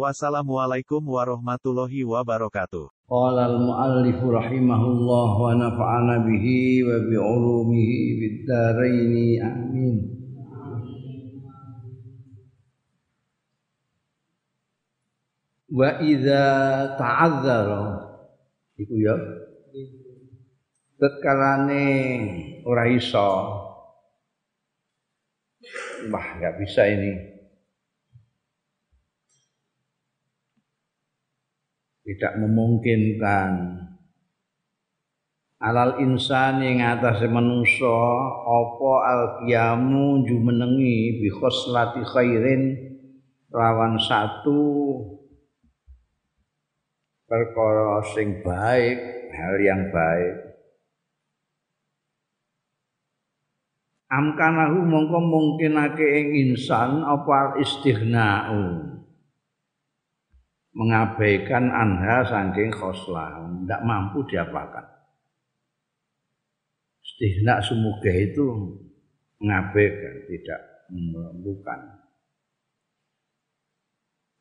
Wassalamualaikum warahmatullahi wabarakatuh. Qala al-muallif rahimahullah wa nafa'ana bihi wa bi ulumihi bid amin. Wa idza ta'azzara iku ya tetkalane ora iso wah nggak bisa ini tidak memungkinkan. Alal insani ing atase manusa apa al qiyamu jumenengi bi khoslati khairin lawan satu. Perkara sing baik hal yang baik. Amkanahu mongko mungkinake ing insan apa istighna'u mengabaikan anha saking khoslah. Tidak mampu diapakan. Istihna semoga itu mengabaikan tidak bukan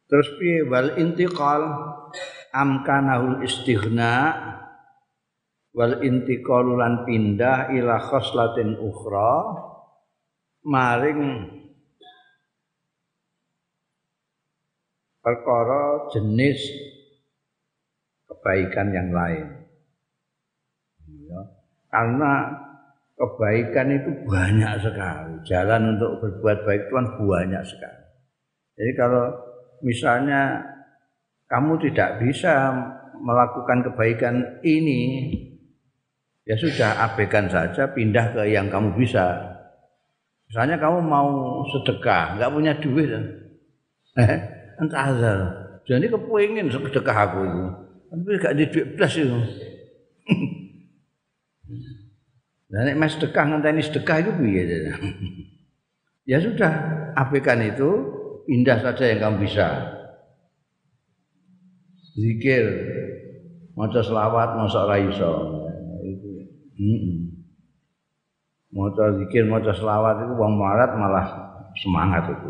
terus piye? Wal intiqal amkanahul istighna wal intiqal lan pindah ila khoslatin ukhra maring perkara jenis kebaikan yang lain. Ya. Karena kebaikan itu banyak sekali. Jalan untuk berbuat baik itu kan banyak sekali. Jadi kalau misalnya kamu tidak bisa melakukan kebaikan ini, ya sudah abaikan saja, pindah ke yang kamu bisa. Misalnya kamu mau sedekah, nggak punya duit, eh, azal. Jadi kepengin sedekah aku itu. Tapi gak ada duit blas itu. Nah, nek mas sedekah ngenteni sedekah itu piye Ya sudah, abaikan itu pindah saja yang kamu bisa. Zikir, maca selawat, maca ora iso. Itu. Heeh. Maca zikir, maca selawat itu wong marat malah semangat itu.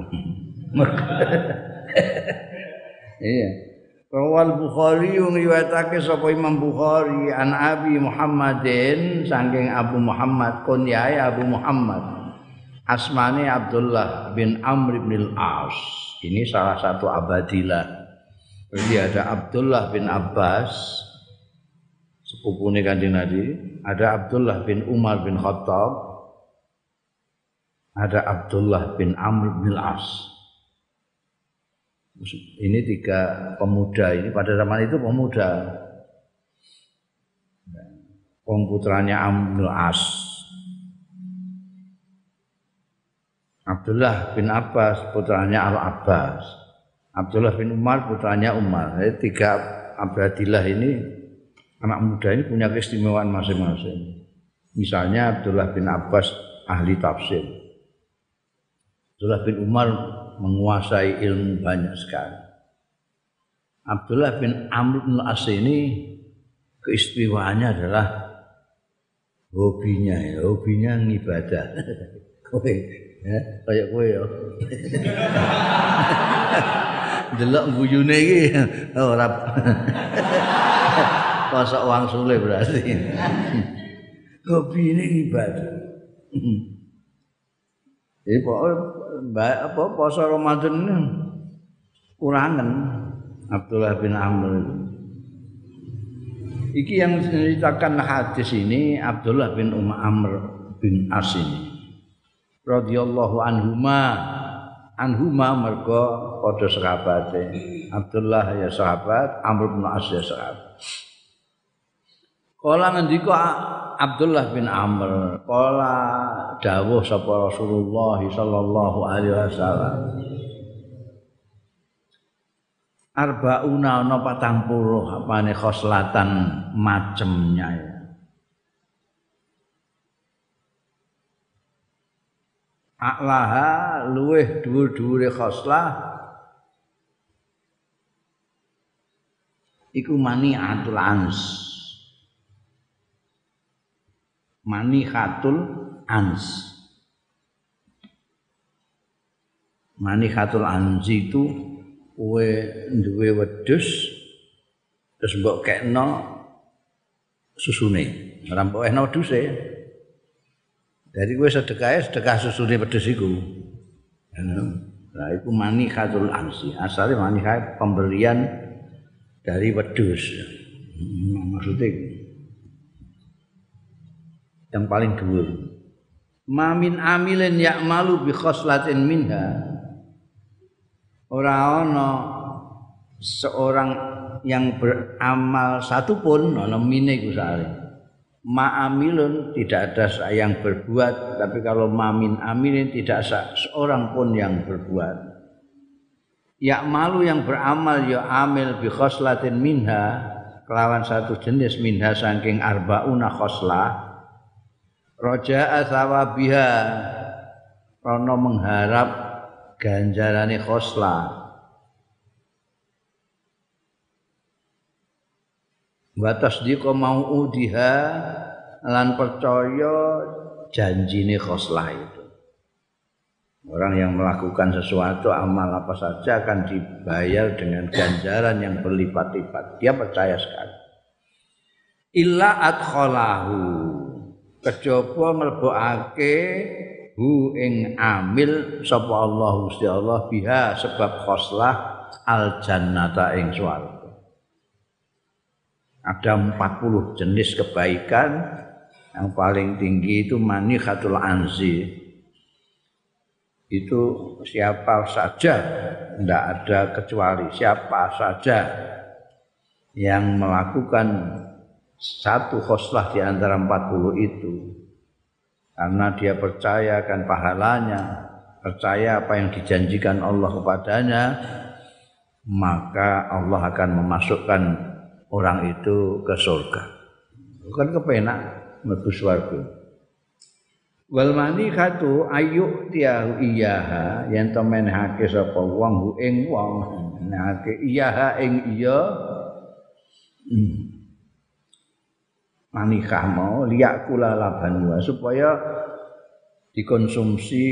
Iya. Rawal Bukhari yang riwayatake sapa Imam Bukhari an Abi Muhammadin saking Abu Muhammad kunyai Abu Muhammad. Asmane Abdullah bin Amr bin Al-As. Ini salah satu abadilah. Jadi ada Abdullah bin Abbas sepupune Kanjeng Nabi, ada Abdullah bin Umar bin Khattab, ada Abdullah bin Amr bin Al-As ini tiga pemuda ini pada zaman itu pemuda. Komputeranya Amnul As. Abdullah bin Abbas putranya Al Abbas. Abdullah bin Umar putranya Umar. Jadi tiga Abdillah ini anak muda ini punya keistimewaan masing-masing. Misalnya Abdullah bin Abbas ahli tafsir. Abdullah bin Umar menguasai ilmu banyak sekali. Abdullah bin Amr bin As ini keistimewaannya adalah hobinya ya, hobinya ngibadah. kowe ya, kayak kowe ya. Delok guyune iki ora Pasok uang sule berarti. Hobi ini ibadah. Jadi apa puasa Ramadan ini kurangan Abdullah bin Amr Iki yang menceritakan hadis ini Abdullah bin Umar Amr bin As ini. Radhiyallahu anhuma anhuma mergo padha sahabate Abdullah ya sahabat Amr bin As ya sahabat Kala ngendika Abdullah bin Amr, kala dawuh sapa Rasulullah sallallahu alaihi wasallam. Arbauna ana patang puluh apane khoslatan macemnya ya. aklaha luweh dhuwur-dhuwure khoslah iku mani atul ans mani khatul ans mani khatul ans itu kowe duwe wedhus terus mbok kekno susune ora mbok ehno wedhuse Jadi gue sedekah sedekah susune pedes iku. Nah, itu mani khatul ansi. Asalnya mani pemberian dari wedus. Hmm, maksudnya yang paling dhuwur. Mamin amilin ya'malu bi khoslatin minha. Ora ana seorang yang beramal satupun ana mine iku ma'amilun tidak ada yang berbuat tapi kalau mamin amilin tidak seorang pun yang berbuat ya malu yang beramal ya amil bi khoslatin minha kelawan satu jenis minha saking arbauna khoslah roja biha rono mengharap ganjarane khoslah wa tasdiqa mau'udiha lan percaya janjine khoslah itu. Orang yang melakukan sesuatu amal apa saja akan dibayar dengan ganjaran yang berlipat-lipat. Dia percaya sekali. Illa adkhalahu kejaba mlebokake hu ing amil sapa Allah Gusti Allah biha sebab khoslah al jannata ing swarga. Ada 40 jenis kebaikan. Yang paling tinggi itu manikhatul anzi. Itu siapa saja tidak ada kecuali siapa saja yang melakukan satu khoslah di antara 40 itu karena dia percaya akan pahalanya percaya apa yang dijanjikan Allah kepadanya maka Allah akan memasukkan orang itu ke surga. Bukan kepenak mlebu swarga. Wal khatu ayu tiahu iyaha yen to menehake sapa wong ing wong menehake iyaha ing iya hmm. Manikah mau liak kula laban supaya dikonsumsi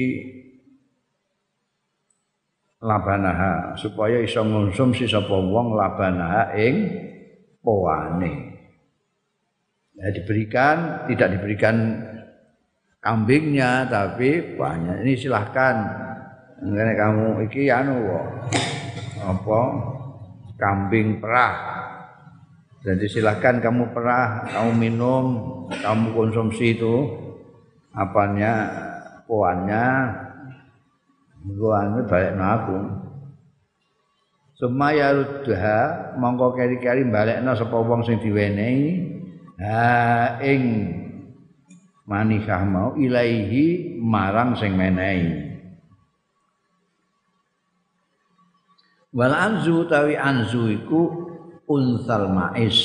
labanaha supaya iso ngonsumsi sapa wong labanaha ing poane. Ya, diberikan, tidak diberikan kambingnya, tapi banyak. Ini silahkan. Ini kamu iki anu apa kambing perah. Jadi silahkan kamu perah, kamu minum, kamu konsumsi itu apanya poannya, gua balik aku. Sumaya rudha mongko keri-keri balekna sapa wong sing diwenehi ha ing manikah mau ilaihi marang sing menehi. Wal anzu tawi anzu iku unsal mais.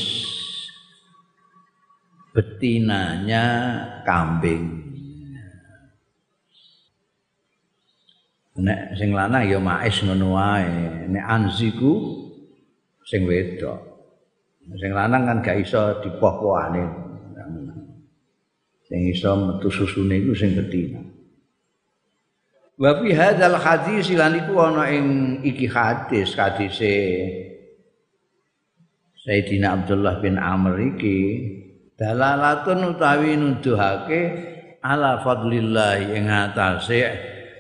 Betinanya kambing. nek sing lanang ya mais ngono wae nek anziku sing wedok sing lanang kan gak iso dipoh-pohane sing iso metu susune iku sing betina wa fi hadzal hadis lan iku ana ing iki hadis hadise Sayyidina Abdullah bin Amr iki dalalatun utawi nuduhake ala fadlillah ing atase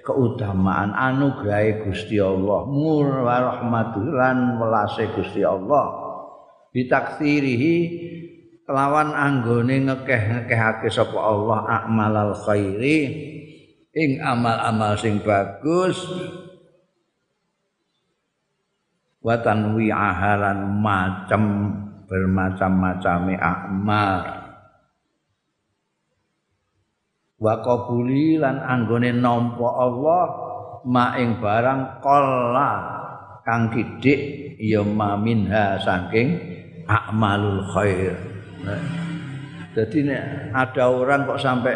keutamaan anugerah Gusti Allah mur wa rahmatulan welase Gusti Allah. Bitaksirihi kelawan anggone ngekeh-ngekehake sapa Allah akmalal khairi ing amal-amal sing bagus wa tanwi'ahalan macam bermacam-macam amal wa qabuli lan anggone nampa Allah maing barang qalla kang kidik ya maminha saking amalul khair. Jadi ada orang kok sampai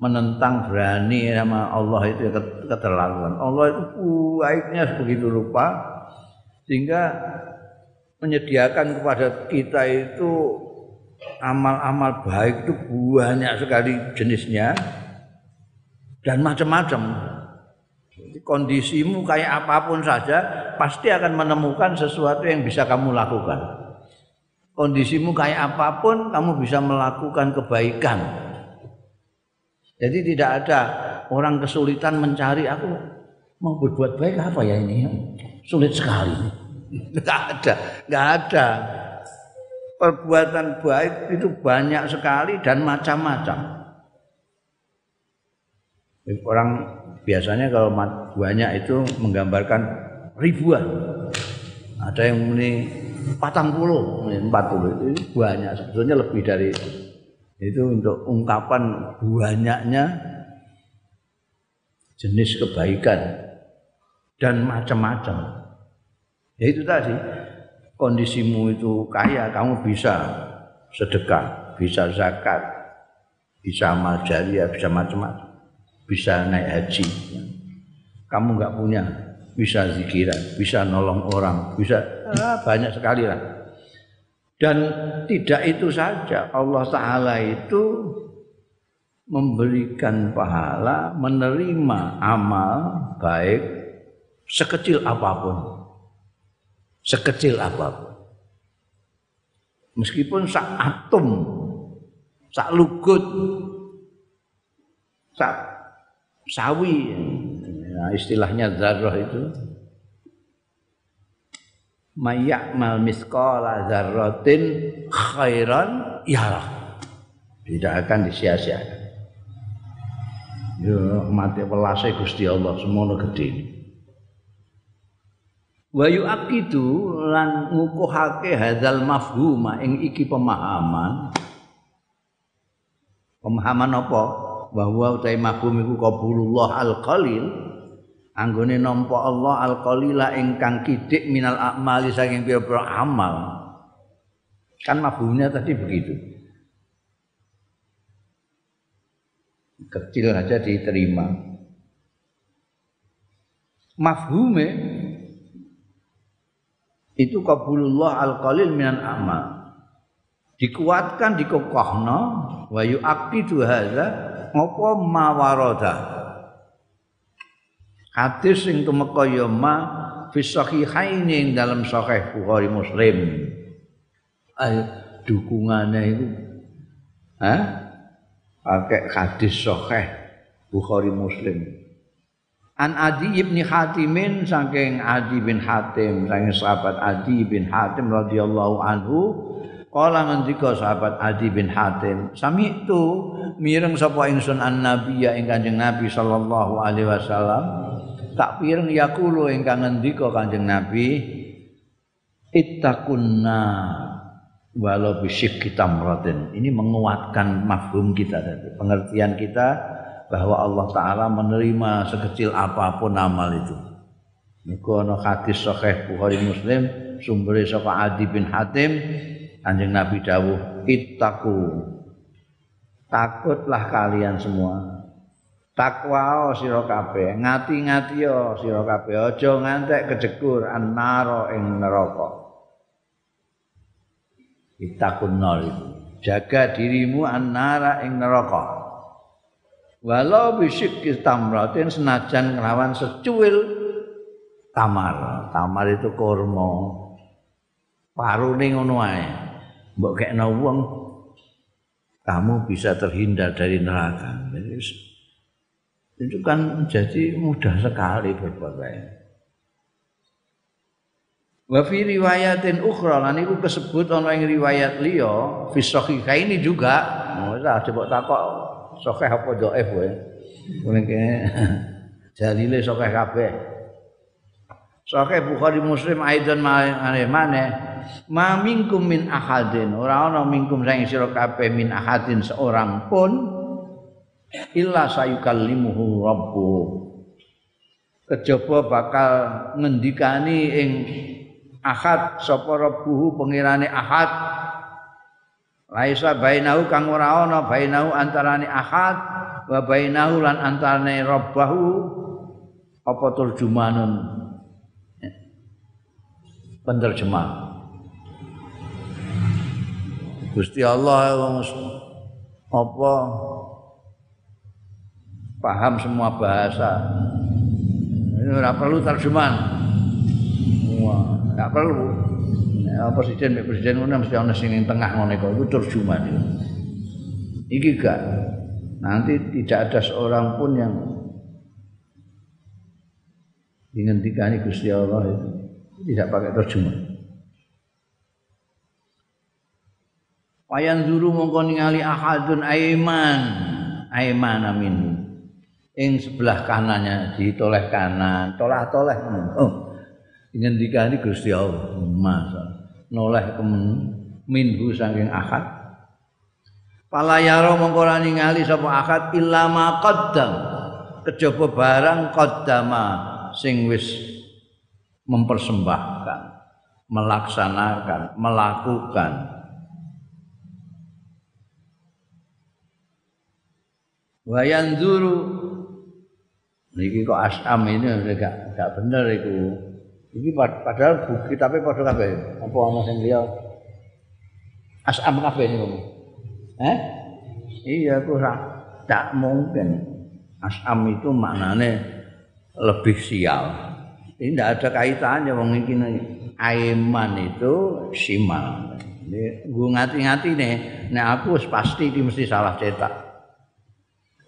menentang berani sama Allah itu keterlaluan. Allah itu baiknya begitu rupa sehingga menyediakan kepada kita itu amal-amal baik itu banyak sekali jenisnya dan macam-macam. Kondisimu kayak apa pun saja pasti akan menemukan sesuatu yang bisa kamu lakukan. Kondisimu kayak apa pun kamu bisa melakukan kebaikan. Jadi tidak ada orang kesulitan mencari aku mau berbuat baik apa ya ini? Sulit sekali. Enggak ada, enggak ada. Perbuatan baik itu banyak sekali dan macam-macam. Orang biasanya kalau banyak itu menggambarkan ribuan. Ada yang ini patang puluh, empat puluh itu banyak. Sebetulnya lebih dari itu untuk ungkapan banyaknya jenis kebaikan dan macam-macam. Ya itu tadi kondisimu itu kaya, kamu bisa sedekah, bisa zakat, bisa amal jariah, bisa macam-macam, bisa naik haji. Kamu nggak punya, bisa zikiran, bisa nolong orang, bisa ah, banyak sekali lah. Dan tidak itu saja, Allah Ta'ala itu memberikan pahala, menerima amal baik sekecil apa pun. Sekecil apa pun. Meskipun sak atom, sak lugut, sak sawi, nah, istilahnya zarah itu mal misqala dzarratin khairan yarah. Tidak akan disia-siakan. Yo mati welase Gusti Allah semono gedhe. Wa yu'aqidu lan ngukuhake hadzal mafhuma ing iki pemahaman. Pemahaman apa? Bahwa utai mafhum iku qabulullah al-qalil anggone nampa Allah al-qalila ingkang kidik minal a'mali saking pira-pira amal. Kan mafhumnya tadi begitu. Kecil saja diterima. Mafhume itu kabulullah al-qalil minan amal. Dikuatkan dikokohno wa yu'aqidu hadza ngopo mawarada Hadis sing tumeka ya ma fi sahihaini dalam sahih Bukhari Muslim. Ay dukungane itu ha? Pakai hadis sahih Bukhari Muslim. An Adi ibn Hatimin saking Adi bin Hatim saking sahabat Adi bin Hatim radhiyallahu anhu Kala ngendika sahabat Adi bin Hatim, sami itu mireng sapa ingsun an nabiya ing Kanjeng Nabi sallallahu alaihi wasallam? Tak pireng yakulu ingkang ngendika Kanjeng Nabi ittaqunna walau bisyik kita meratin ini menguatkan mafhum kita tadi pengertian kita bahwa Allah Ta'ala menerima sekecil apa pun amal itu. Niku ana hadis sahih Bukhari Muslim sumber saka Adi bin Hatim Kanjeng Nabi dawuh ittaqu. Takutlah kalian semua. Takwa sira kabeh ngati-ngati yo sira kabeh. Aja ngantek kejegur annara ing neraka. Itakun itu. Jaga dirimu annara ing neraka walau bisik tamratin senajan nglawan secuil tamar. Tamar itu kurma. Parune ngono ae. Mbok kekno wong kamu bisa terhindar dari neraka. Itu kan jadi mudah sekali berbuat baik. Wa fi riwayatin ukhra lan iku kesebut ana ing riwayat liya fi ini juga. Ora coba takok sahih apa dhaif kowe. Mungkin jalile sahih kabeh. Sahih Bukhari Muslim aidan mane mane? Ma minkum min ahadin. Ora ana minkum sing sira kabeh min ahadin seorang pun illa sayukallimuhu rabbu. Kejaba bakal ngendikani ing ahad sapa rabbuhu pengirane ahad laisa bainahu kang ora ana bainahu antarane ahad wa bainahu lan antane rabbahu apa turjumanun? Penerjemah Gusti Allah apa? Paham semua bahasa. Ini ora perlu terjemahan. Wah perlu ya, presiden presiden ngono mesti ana sing ning tengah ngono iku itu terjemahan iki gak nanti tidak ada seorang pun yang dihentikan Gusti Allah itu tidak pakai terjemah. Wayan zuru mongko ningali ahadun aiman, aiman amin. Ing sebelah kanannya ditoleh kanan, tolah-toleh. Oh. Ngendikani Gusti Allah, masa noleh kemen minhu saking ahad. Pala yaro mongko ningali sapa ahad illa ma qaddam. Kejaba barang qaddama sing wis mempersembahkan, melaksanakan, melakukan. Wayan zuru niki kok asam ini gak gak bener iku. Iki padahal buku tapi padha kabeh. Apa ana sing liya? Asam kabeh niku. Eh? Iya aku tak mungkin. Asam itu maknane lebih sial. Ini tidak ada kaitannya wong iki aiman itu simal. Ini gue ngati-ngati nih, nek aku pasti ini mesti salah cetak.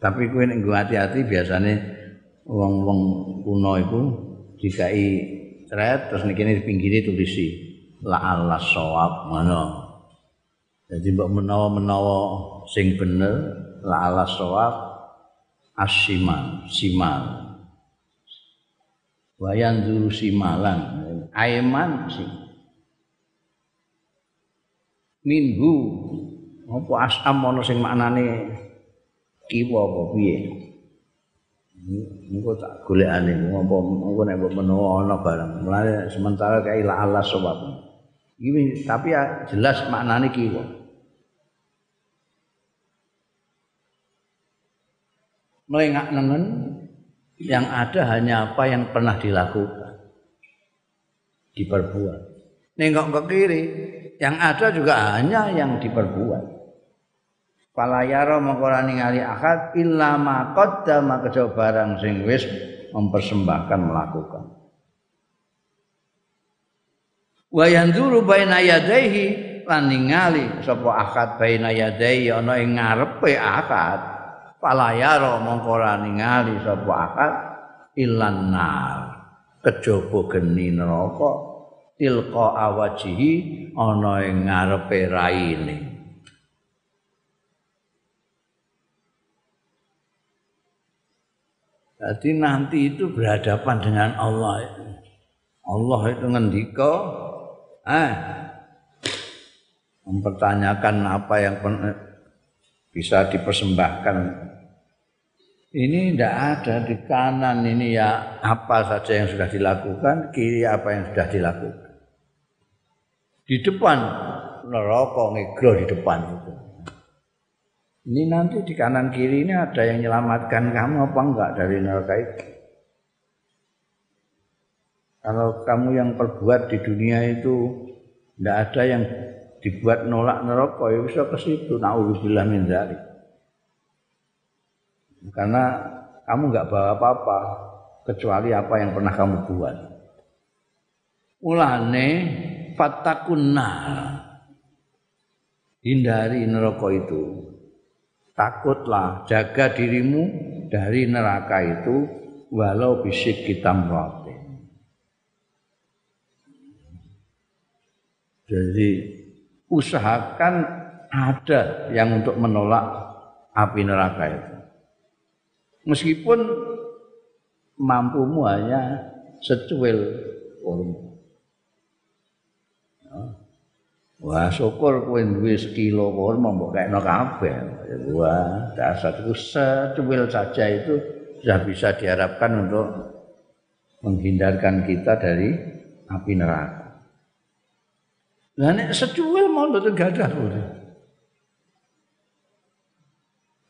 Tapi gue nek gue hati-hati biasanya wong-wong kuno itu dikai thread terus niki ini pinggirnya tulisi la Allah sawab mana. Jadi mbok menawa-menawa sing bener la Allah sawab asimal, simal. wayan dulu simalan aiman si minhu apa asam ana sing maknane kiwa apa piye Engko tak golekane ngopo engko nek mbok menawa ana barang. Mulane sementara kae la Allah sebab. Iki tapi ya jelas maknane kiwa. Melengak nengen yang ada hanya apa yang pernah dilakukan diperbuat nengok ke kiri yang ada juga hanya yang diperbuat Palayaro mengkora ningali akad illa ma qaddama barang sing wis mempersembahkan melakukan. Wa yanzuru baina yadayhi lan ningali akad baina yadayhi ana ing ngarepe akad. Palayaro mongko ora ningali sapa akal ilan nar. Kejaba geni neraka tilqa awajihi ana ing ngarepe raine Jadi nanti itu berhadapan dengan Allah. Allah itu ngendika, eh, mempertanyakan apa yang bisa dipersembahkan ini tidak ada di kanan ini ya apa saja yang sudah dilakukan, kiri apa yang sudah dilakukan. Di depan neraka ngegro di depan itu. Ini nanti di kanan kiri ini ada yang menyelamatkan kamu apa enggak dari neraka itu? Kalau kamu yang perbuat di dunia itu tidak ada yang dibuat nolak neraka ya bisa ke situ. Nauzubillah min dzalik. Karena kamu nggak bawa apa-apa kecuali apa yang pernah kamu buat. Ulane fatakunna hindari neraka itu. Takutlah, jaga dirimu dari neraka itu walau bisik kita roti. Jadi usahakan ada yang untuk menolak api neraka itu meskipun mampumu hanya secuil kurma. Wah, syukur kowe duwe sekilo kurma mbok kekno kabeh. Wah, dasar itu secuil saja itu sudah bisa diharapkan untuk menghindarkan kita dari api neraka. Lah nek secuil mau mboten gadah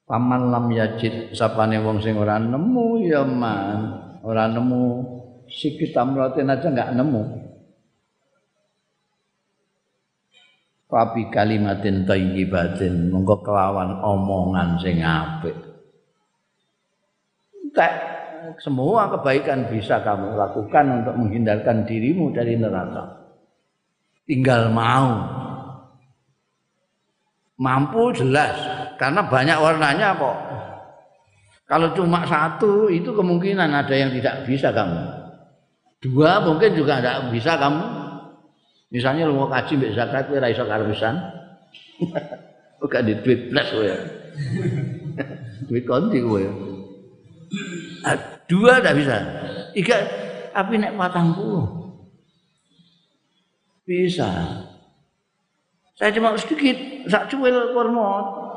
paman lam yajid sapane wong sing ora nemu ya man ora nemu sikit tamratin aja enggak nemu Papi kalimatin thayyibatin monggo kelawan omongan sing apik. Tak semua kebaikan bisa kamu lakukan untuk menghindarkan dirimu dari neraka. Tinggal mau. Mampu jelas karena banyak warnanya kok. Kalau cuma satu itu kemungkinan ada yang tidak bisa kamu. Dua mungkin juga tidak bisa kamu Misalnya lu mau kaji mbek zakat kowe ora iso karusan. Bukan di duit plus kowe. duit konti kowe. Ah, dua tidak bisa. Tiga tapi nek patang puluh. Bisa. Saya cuma sedikit, sak cuil kurma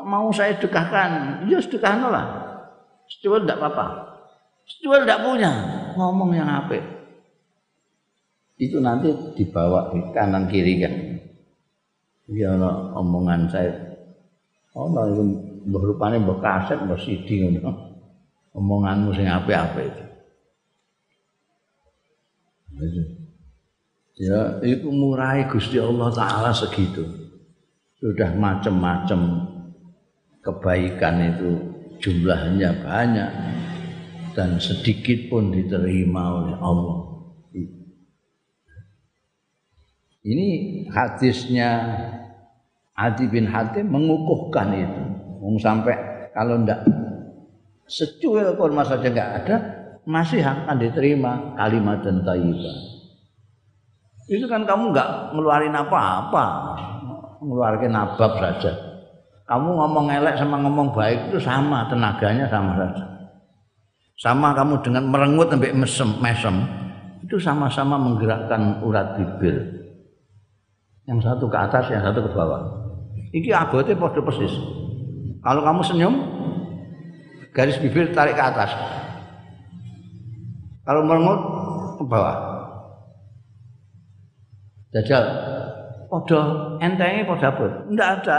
mau saya sedekahkan. Ya sedekahkan lah. Secuil tidak apa-apa. Secuil tidak punya. Ngomong yang apik itu nanti dibawa di kanan kiri kan? Ya ono omongan saya. Oh no, itu berupanya mbah kaset mbah omonganmu sing apik-apik itu. Ya itu murai Gusti Allah taala segitu. Sudah macam-macam kebaikan itu jumlahnya banyak dan sedikit pun diterima oleh Allah ini hadisnya Adi bin Hatim mengukuhkan itu. Mau sampai kalau ndak secuil kurma saja nggak ada, masih akan diterima kalimat dan thayyibah. Itu kan kamu nggak ngeluarin apa-apa, ngeluarin nabab saja. Kamu ngomong elek sama ngomong baik itu sama, tenaganya sama saja. Sama kamu dengan merengut sampai mesem, mesem, itu sama-sama menggerakkan urat bibir. Yang satu ke atas, yang satu ke bawah. Iki abote padha persis. Kalau kamu senyum, garis bibir tarik ke atas. Kalau merengut ke bawah. Jajal, padha entenge padha abot. Ndak ada.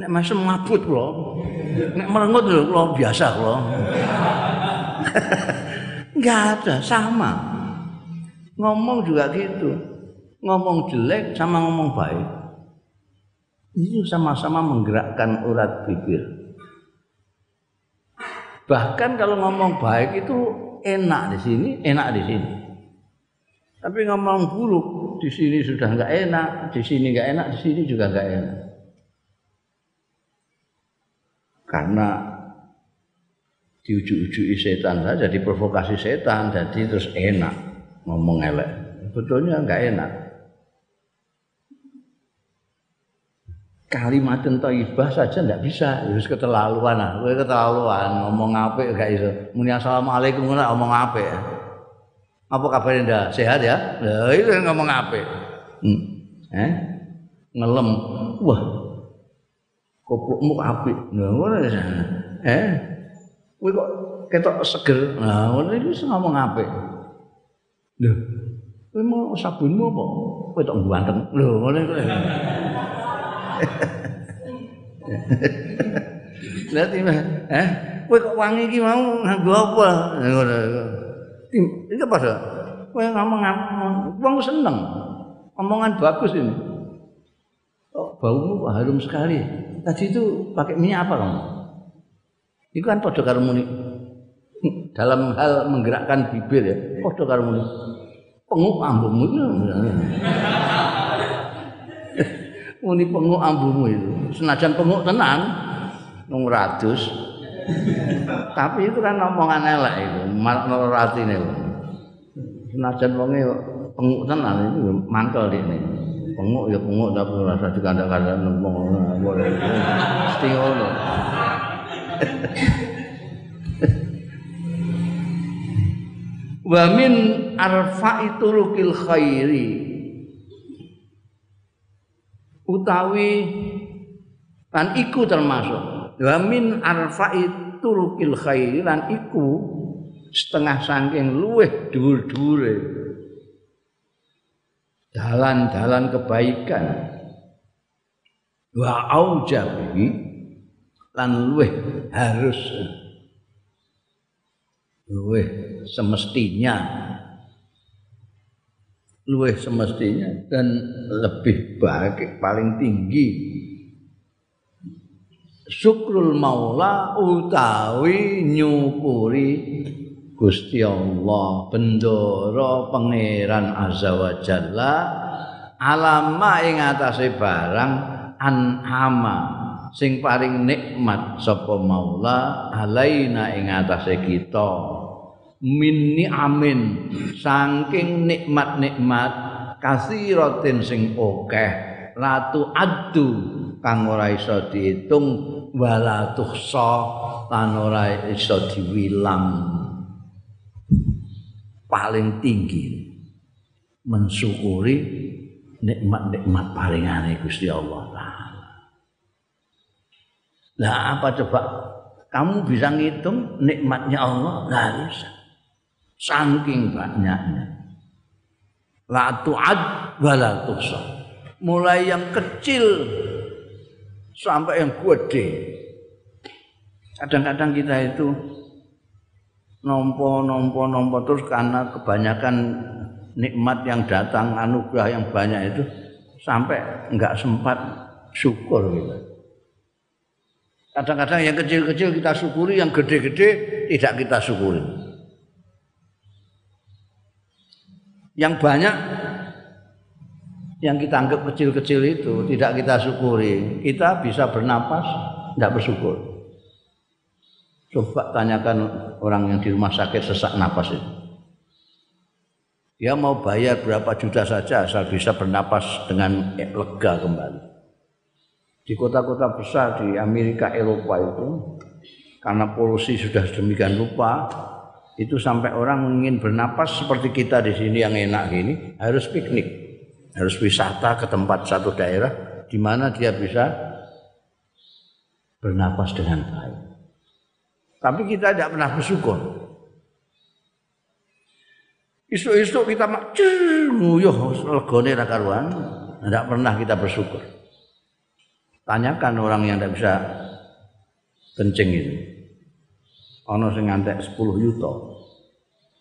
Nek masih mabut loh. Nek merengut lho biasa loh. Enggak ada, sama. Ngomong juga gitu ngomong jelek sama ngomong baik itu sama-sama menggerakkan urat bibir. Bahkan kalau ngomong baik itu enak di sini enak di sini. Tapi ngomong buruk di sini sudah nggak enak di sini nggak enak di sini juga nggak enak. Karena diujuk-ujuki setan saja diprovokasi setan jadi terus enak ngomong elek. Betulnya nggak enak kalimat thayyibah saja ndak bisa. Harus keterlaluan ah kowe keterlaluan. Ngomong apik gak iso. Muni assalamualaikum ngono ngomong apik apa kabarnya ndak sehat ya? Lah itu ngomong apik. Hmm. eh? Ngelem. Wah. Kopukmu apik. Lha ngono ya. Eh? Kowe kok ketok seger. Nah ngono iki ngomong apik. Lho kowe mau sabunmu apa? Kowe tok ganteng lho ngono Nanti mah, eh, kowe kok wangi iki mau nganggo apa? Iki apa sih? Kowe ngomong wong seneng. Omongan bagus ini. Oh, baumu harum sekali. Tadi itu pakai minyak apa kamu? Itu kan podo karo muni. Dalam hal menggerakkan bibir ya, podo karo muni. Penguk ambumu itu. Muni penguk ambumu itu. Senajan penguk tenan nung ratus. Tapi itu kan omongan elek itu, makna ratine. Senajan wonge penguk tenan itu mangkel ini. Penguk ya penguk tapi rasa dikandang-kandang nembong ngono. Mesti ngono. Wa min arfa'i turukil khairi utawi lan iku termasuk. Wa min arfa'i turukil khairi lan iku setengah saking luweh dhuwur-dhuwure. Dalan-dalan kebaikan. Wa aujabi lan luweh harus. Luweh semestinya luweh semestinya dan lebih baik paling tinggi. Syukrul maula utawi nyukuri Gusti Allah bendoro pangeran azza wa jalla alama ing atase barang an'ama sing paring nikmat sapa maula alaina ing atase kita min ni'amin saking nikmat-nikmat kasiratin sing akeh latu addu kang ora iso diitung wala tuhsa lan ora iso diwilang paling tinggi mensyukuri nikmat-nikmat paringane Gusti Allah taala. Lah apa coba kamu bisa ngitung nikmatnya Allah? Enggak bisa. Saking banyaknya. La tu'ad wa la. Mulai yang kecil sampai yang gede. Kadang-kadang kita itu nompo nompo nompo terus karena kebanyakan nikmat yang datang anugerah yang banyak itu sampai enggak sempat syukur gitu. Kadang-kadang yang kecil-kecil kita syukuri, yang gede-gede tidak kita syukuri. Yang banyak yang kita anggap kecil-kecil itu tidak kita syukuri, kita bisa bernapas, tidak bersyukur. Coba tanyakan orang yang di rumah sakit sesak napas itu. Dia mau bayar berapa juta saja asal bisa bernapas dengan lega kembali. Di kota-kota besar di Amerika Eropa itu karena polusi sudah sedemikian rupa itu sampai orang ingin bernapas seperti kita di sini yang enak gini harus piknik, harus wisata ke tempat satu daerah di mana dia bisa bernapas dengan baik. Tapi kita tidak pernah bersyukur. Isuk-isuk kita mak nguyuh legone ra karuan, tidak pernah kita bersyukur. Tanyakan orang yang tidak bisa kencing itu. Ono sing ngantek 10 yuto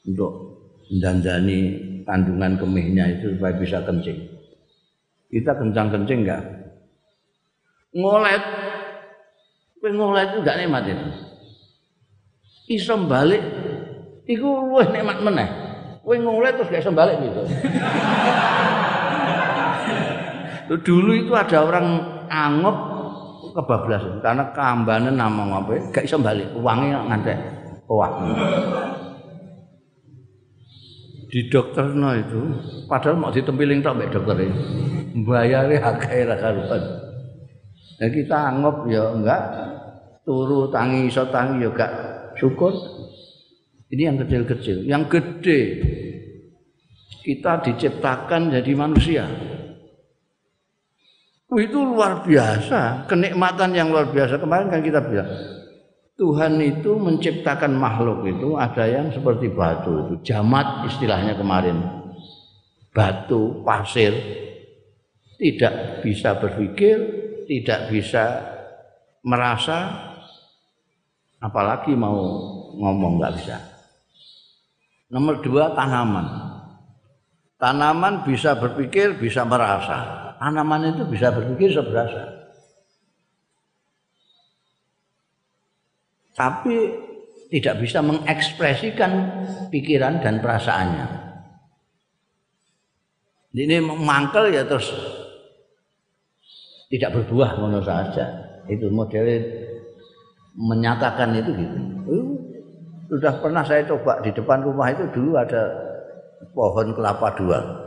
untuk mendandani kandungan kemihnya itu supaya bisa kencing. Kita kencang-kencing enggak? Ngolet. Kowe ngolet itu enggak nikmat itu. Iso balik iku luwih nikmat meneh. Kowe ngolet terus gak iso balik gitu. Dulu itu ada orang anggap kebablasan karena kambane namung apa gak iso balik. Uangnya ngantek wah di dokter no itu padahal mau ditempiling tok mbek dokter ini. Bayare akeh ra karuan nah kita anggap ya enggak. Turu tangi iso tangi ya gak syukur. Ini yang kecil-kecil. Yang gede kita diciptakan jadi manusia itu luar biasa, kenikmatan yang luar biasa. Kemarin kan kita bilang, Tuhan itu menciptakan makhluk itu ada yang seperti batu itu, jamat istilahnya kemarin. Batu, pasir tidak bisa berpikir, tidak bisa merasa apalagi mau ngomong nggak bisa. Nomor dua tanaman. Tanaman bisa berpikir, bisa merasa tanaman itu bisa berpikir bisa berasa. Tapi tidak bisa mengekspresikan pikiran dan perasaannya. Ini mangkel ya terus tidak berbuah ngono saja. Itu model menyatakan itu gitu. Sudah pernah saya coba di depan rumah itu dulu ada pohon kelapa dua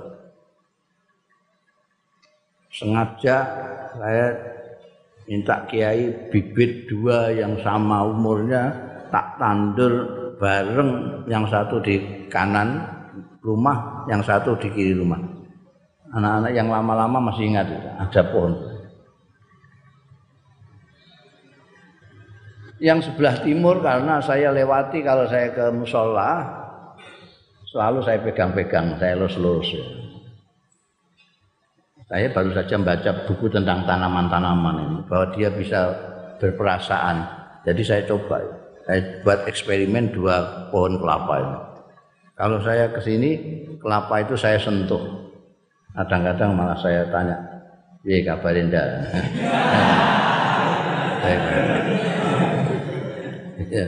sengaja saya minta kiai bibit dua yang sama umurnya tak tandur bareng yang satu di kanan rumah yang satu di kiri rumah anak-anak yang lama-lama masih ingat ada pohon yang sebelah timur karena saya lewati kalau saya ke musola selalu saya pegang-pegang saya lurus-lurus ya. Saya baru saja membaca buku tentang tanaman-tanaman ini bahwa dia bisa berperasaan. Jadi saya coba, saya buat eksperimen dua pohon kelapa ini. Kalau saya ke sini, kelapa itu saya sentuh. Kadang-kadang malah saya tanya, "Iya kabarin dah?" Ya.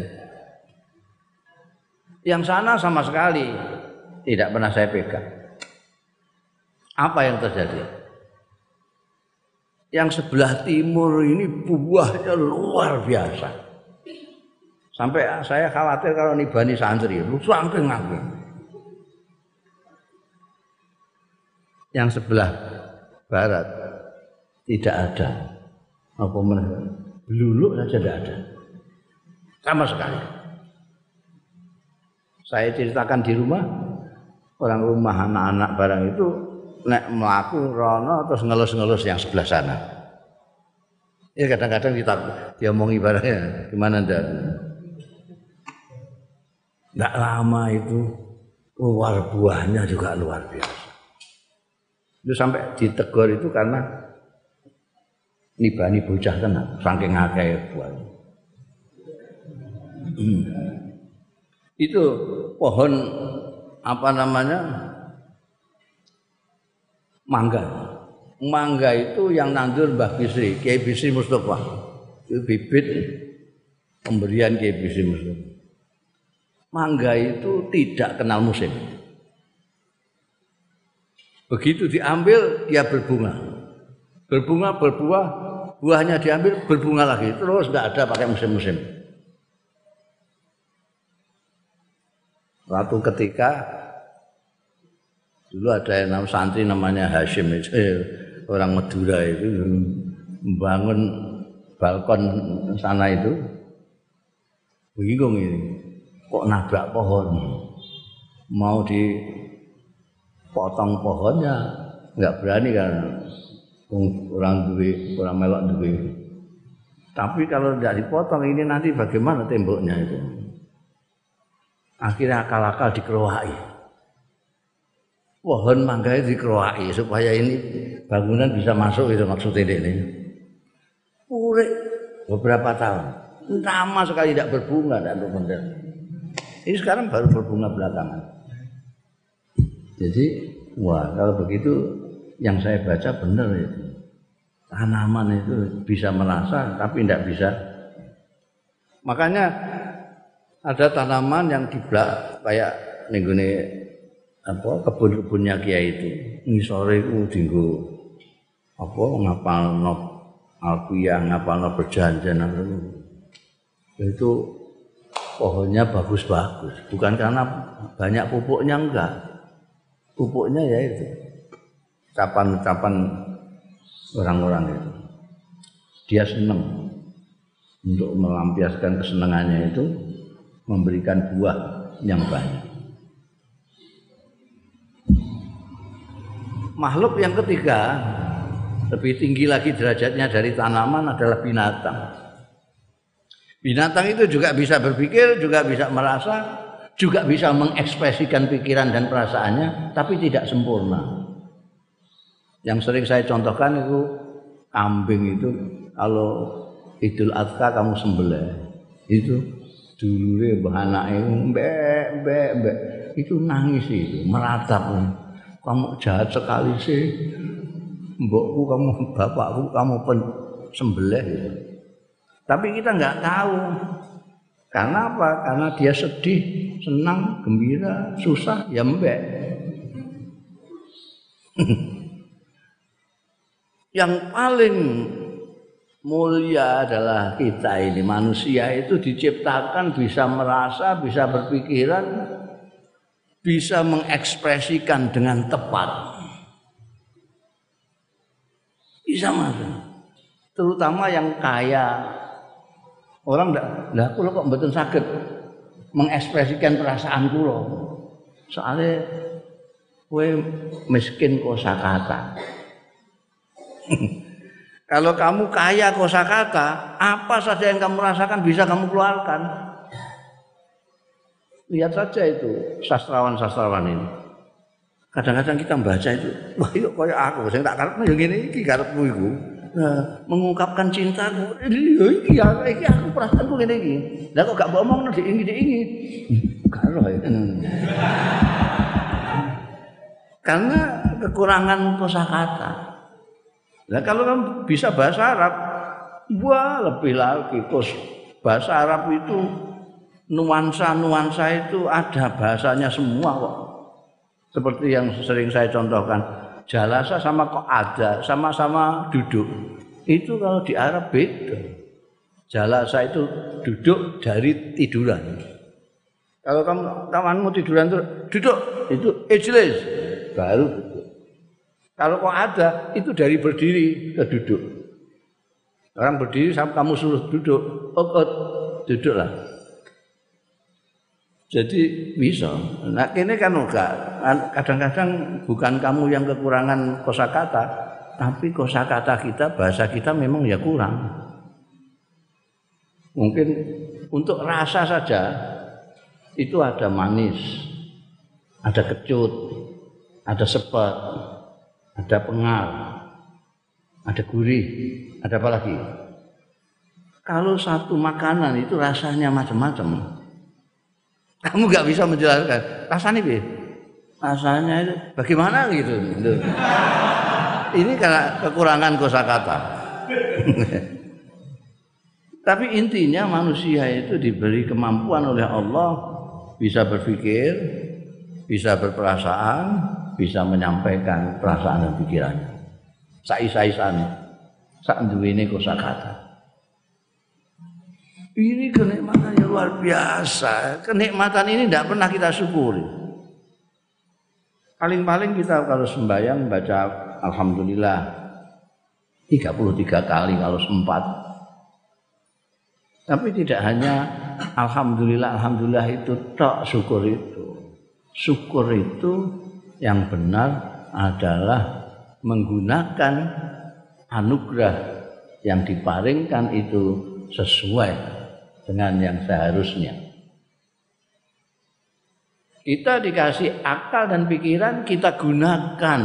Yang sana sama sekali tidak pernah saya pegang. Apa yang terjadi? Yang sebelah timur ini buahnya luar biasa. Sampai saya khawatir kalau nibani santri, lu saking ngangking. Yang sebelah barat tidak ada. Apa? Beluluk saja tidak ada. Sama sekali. Saya ceritakan di rumah, orang rumah anak-anak barang itu nek melaku rono terus ngelus-ngelus yang sebelah sana. Ya kadang-kadang kita diomongi barangnya gimana ndak? Nggak lama itu keluar buahnya juga luar biasa. Itu sampai ditegur itu karena nibani bocah tenan saking akeh buahnya. Hmm. Itu pohon apa namanya? Mangga. Mangga itu yang nandur Mbah Bisri, Kiai Bisri Mustafa. Itu bibit pemberian Kiai Bisri Mustafa. Mangga itu tidak kenal musim. Begitu diambil dia berbunga. Berbunga berbuah, buahnya diambil berbunga lagi. Terus nggak ada pakai musim-musim. Waktu ketika dulu ada yang nama santri namanya Hashim itu orang Madura itu membangun balkon sana itu. Bingung ini kok nabrak pohon? Mau dipotong pohonnya? Nggak berani kan orang duit orang melok duit tapi kalau tidak dipotong ini nanti bagaimana temboknya itu? Akhirnya akal-akal dikerohai pohon mangga itu dikerohai supaya ini bangunan bisa masuk itu maksudnya ini. Purek beberapa tahun. Lama sekali tidak berbunga dan berbunga ini sekarang baru berbunga belakangan. Jadi wah kalau begitu yang saya baca benar itu. Tanaman itu bisa merasa tapi tidak bisa. Makanya ada tanaman yang dibelak kayak nenggone apa kebun-kebunnya kiai itu. Ngisore itu dinggo apa ngapalno alfiah ngapalno berjanjian itu. Pohonnya bagus-bagus. Bukan karena banyak pupuknya enggak. Pupuknya ya itu. Ucapan-ucapan orang-orang itu. Dia senang untuk melampiaskan kesenangannya itu memberikan buah yang banyak. Makhluk yang ketiga lebih tinggi lagi derajatnya dari tanaman adalah binatang. Binatang itu juga bisa berpikir, juga bisa merasa, juga bisa mengekspresikan pikiran dan perasaannya, tapi tidak sempurna. Yang sering saya contohkan itu kambing itu kalau Idul Adha kamu sembelih itu dulure mbah anake mbek mbek mbek itu nangis itu meratap kamu jahat sekali sih. Mbokku kamu bapakku kamu pen sembelih gitu. tapi kita nggak tahu. Karena apa? Karena dia sedih senang gembira susah ya mbek. Yang paling mulia adalah kita ini. Manusia itu diciptakan bisa merasa, bisa berpikiran, bisa mengekspresikan dengan tepat. Bisa masuk. Terutama yang kaya. Orang ndak, lah kula kok mboten saged mengekspresikan perasaan kula. Soalnya kowe miskin kosakata. Kalau kamu kaya kosakata, apa saja yang kamu rasakan bisa kamu keluarkan. Lihat saja itu sastrawan-sastrawan ini. Kadang-kadang kita membaca itu, wah yuk kayak aku, saya tak karepmu yang ini iki karepmu iku. Nah, mengungkapkan cintaku. Iki ya, iki aku perasaanku ngene iki. Lah kok gak ngomong nek ini ini. Karo ya. Karena kekurangan kosakata. Nah kalau kan bisa bahasa Arab, wah lebih lagi kos bahasa Arab itu nuansa-nuansa itu ada bahasanya semua kok. Seperti yang sering saya contohkan, jalasa sama kok ada, sama-sama duduk. Itu kalau di Arab beda. Jalasa itu duduk dari tiduran. Kalau kamu kawanmu tiduran itu duduk, itu ijlis, baru duduk. Kalau kok ada, itu dari berdiri ke duduk. Orang berdiri sampai kamu suruh duduk, oh duduklah. Jadi bisa. Nah ini kan enggak. Kadang-kadang bukan kamu yang kekurangan kosakata, tapi kosakata kita, bahasa kita memang ya kurang. Mungkin untuk rasa saja itu ada manis, ada kecut, ada sepet, ada pengal, ada gurih, ada apa lagi? Kalau satu makanan itu rasanya macam-macam, kamu nggak bisa menjelaskan. Rasanya bi rasanya itu. Bagaimana gitu? Ini karena kekurangan kosakata. Tapi intinya manusia itu diberi kemampuan oleh Allah. Bisa berpikir bisa berperasaan bisa menyampaikan perasaan dan pikirannya. Sai-saisan sak duwene kosakata ini kenikmatan yang luar biasa. Kenikmatan ini tidak pernah kita syukuri. Paling-paling kita kalau sembahyang baca Alhamdulillah 33 kali kalau sempat. Tapi tidak hanya Alhamdulillah, Alhamdulillah itu tak syukur itu. Syukur itu yang benar adalah menggunakan anugerah yang diparingkan itu sesuai dengan yang seharusnya. Kita dikasih akal dan pikiran, kita gunakan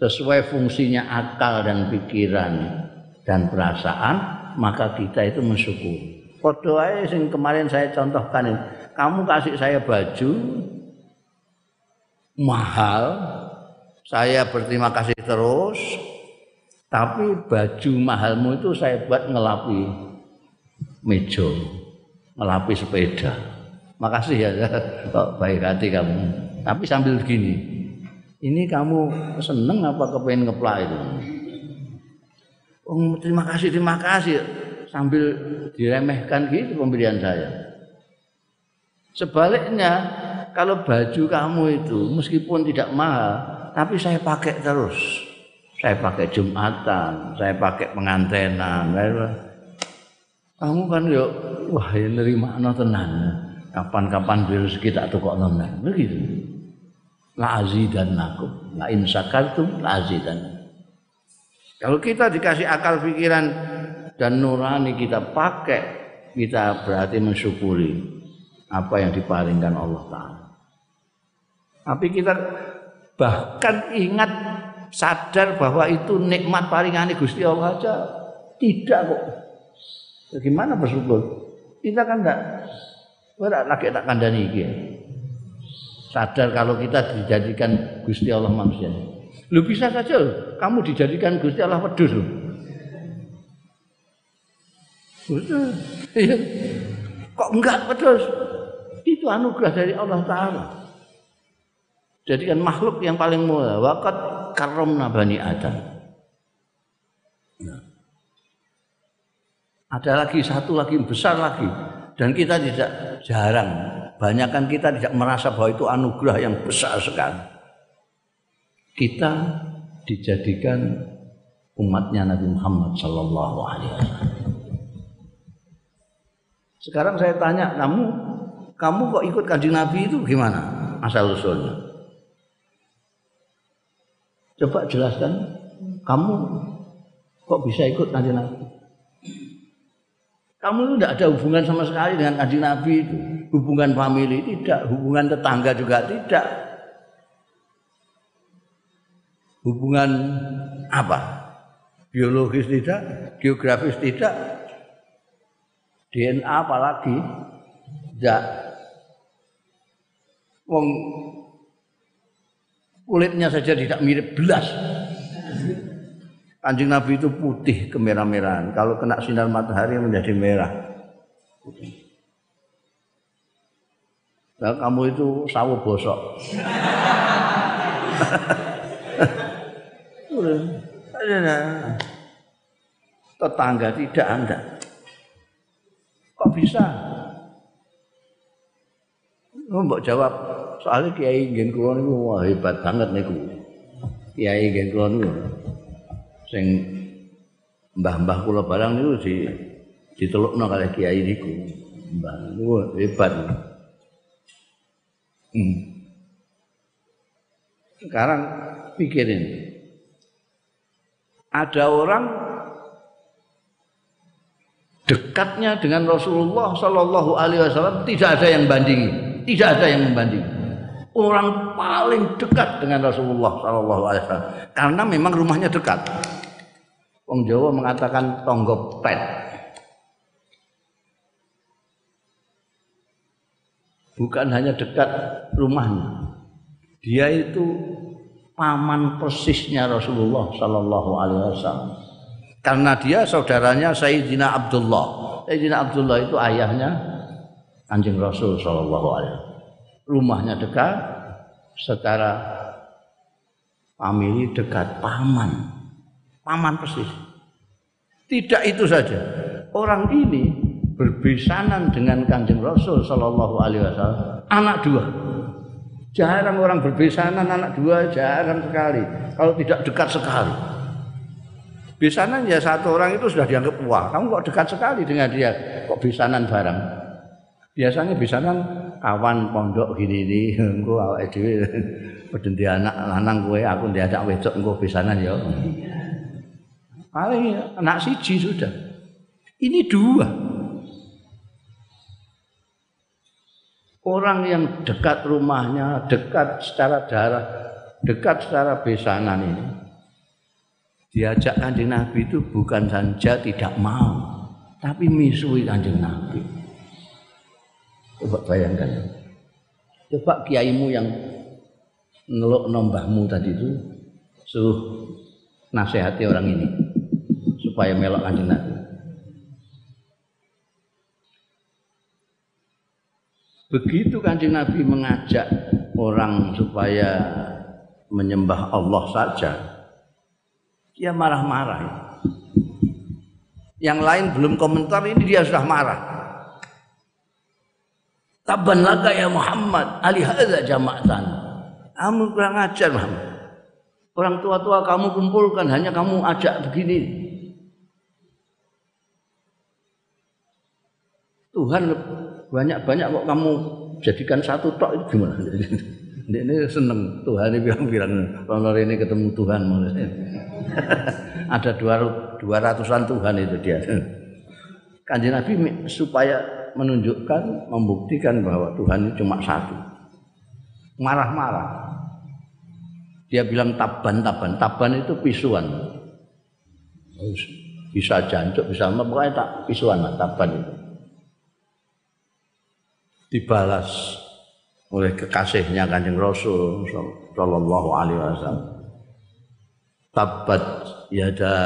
sesuai fungsinya akal dan pikiran dan perasaan, maka kita itu mensyukuri. Aja yang kemarin saya contohkan ini, kamu kasih saya baju mahal, saya berterima kasih terus, tapi baju mahalmu itu saya buat ngelapi meja ngelapi sepeda. Makasih ya. Kok baik hati kamu. Tapi sambil begini ini kamu seneng apa kepengen ngeplak itu? Oh, terima kasih terima kasih. Sambil diremehkan gitu pemberian saya. Sebaliknya kalau baju kamu itu meskipun tidak mahal tapi saya pakai terus. Saya pakai jumatan saya pakai pengantenan kamu kan yo wah ya nerima no tenan. Kapan-kapan virus kita tukok nemen. Begitu. La nakum. La in syakartum la azidan. Kalau kita dikasih akal pikiran dan nurani kita pakai, kita berarti mensyukuri apa yang diparingkan Allah Ta'ala. Tapi kita bahkan ingat sadar bahwa itu nikmat paringane Gusti Allah aja tidak kok. Bagaimana bersyukur? Kita kan enggak ora lagi tak kandani iki. Sadar kalau kita dijadikan Gusti Allah manusia. Lu bisa saja kamu dijadikan Gusti Allah wedhus lho. Iya. Kok enggak wedhus? Itu anugerah dari Allah taala. Jadikan makhluk yang paling mulia. Waqat karomna bani Adam. Ada lagi satu lagi besar lagi dan kita tidak jarang banyakkan kita tidak merasa bahwa itu anugerah yang besar sekali. Kita dijadikan umatnya Nabi Muhammad Sallallahu Alaihi Wasallam. Sekarang saya tanya kamu, kamu kok ikut kanjeng Nabi itu gimana asal usulnya? Coba jelaskan, kamu kok bisa ikut kanjeng Nabi? Kamu itu tidak ada hubungan sama sekali dengan kanjeng Nabi itu. Hubungan famili tidak, hubungan tetangga juga tidak. Hubungan apa? biologis tidak, geografis tidak, DNA apalagi tidak. Wong kulitnya saja tidak mirip belas. Kanjeng Nabi itu putih kemerah-merahan. Kalau kena sinar matahari menjadi merah. Nah, kamu itu sawo bosok. Tetangga tidak Anda. Kok bisa? Mbok jawab, soalnya kiai kula niku wah hebat banget niku. Kiai kula niku sing mbah-mbah kula barang niku di ditelukno kalih kiai niku. Mbah niku hebat. Hmm. Sekarang pikirin. Ada orang dekatnya dengan Rasulullah Shallallahu Alaihi Wasallam tidak ada yang bandingi, tidak ada yang membanding. Orang paling dekat dengan Rasulullah Shallallahu Alaihi Wasallam karena memang rumahnya dekat. Wong Jawa mengatakan tonggo pet. Bukan hanya dekat rumahnya, dia itu paman persisnya Rasulullah Shallallahu Alaihi Wasallam karena dia saudaranya Sayyidina Abdullah. Sayyidina Abdullah itu ayahnya Anjing Rasul Shallallahu Alaihi Wasallam. Rumahnya dekat, secara famili dekat, paman, paman persis. Tidak itu saja, orang ini berbisanan dengan Kanjeng Rasul Shallallahu Alaihi Wasallam, anak dua. Jarang orang berbisanan anak dua, jarang sekali. Kalau tidak dekat sekali. Bisanan ya satu orang itu sudah dianggap wah, kamu kok dekat sekali dengan dia, kok bisanan bareng. Biasanya bisanan kawan pondok gini ini, engko awake dhewe pedenti anak lanang kowe aku diajak wedok engko bisanan ya. Paling anak siji sudah. Ini dua. Orang yang dekat rumahnya, dekat secara darah, dekat secara besanan ini diajak kanjeng Nabi itu bukan saja tidak mau, tapi misui kanjeng Nabi. Coba bayangkan. Coba kiaimu yang ngeluk nombahmu tadi itu suruh nasihati orang ini supaya melok kanjeng Nabi. Begitu kanjeng Nabi mengajak orang supaya menyembah Allah saja, dia marah-marah. Yang lain belum komentar ini dia sudah marah. Taban laka ya Muhammad, ali hadza jama'atan. Kamu kurang ajar Muhammad. Orang tua-tua kamu kumpulkan hanya kamu ajak begini. Tuhan banyak-banyak kok kamu jadikan satu tok itu gimana? Ini seneng Tuhan ini bilang-bilang kalau ini ketemu Tuhan Ada dua dua ratusan Tuhan itu dia. Kanjeng Nabi supaya menunjukkan, membuktikan bahwa Tuhan itu cuma satu. Marah-marah. Dia bilang taban taban, taban itu pisuan. Bisa jancuk, bisa apa, pokoknya tak pisuan taban itu. Dibalas oleh kekasihnya Kanjeng Rasul sallallahu alaihi wasallam. Tabat yada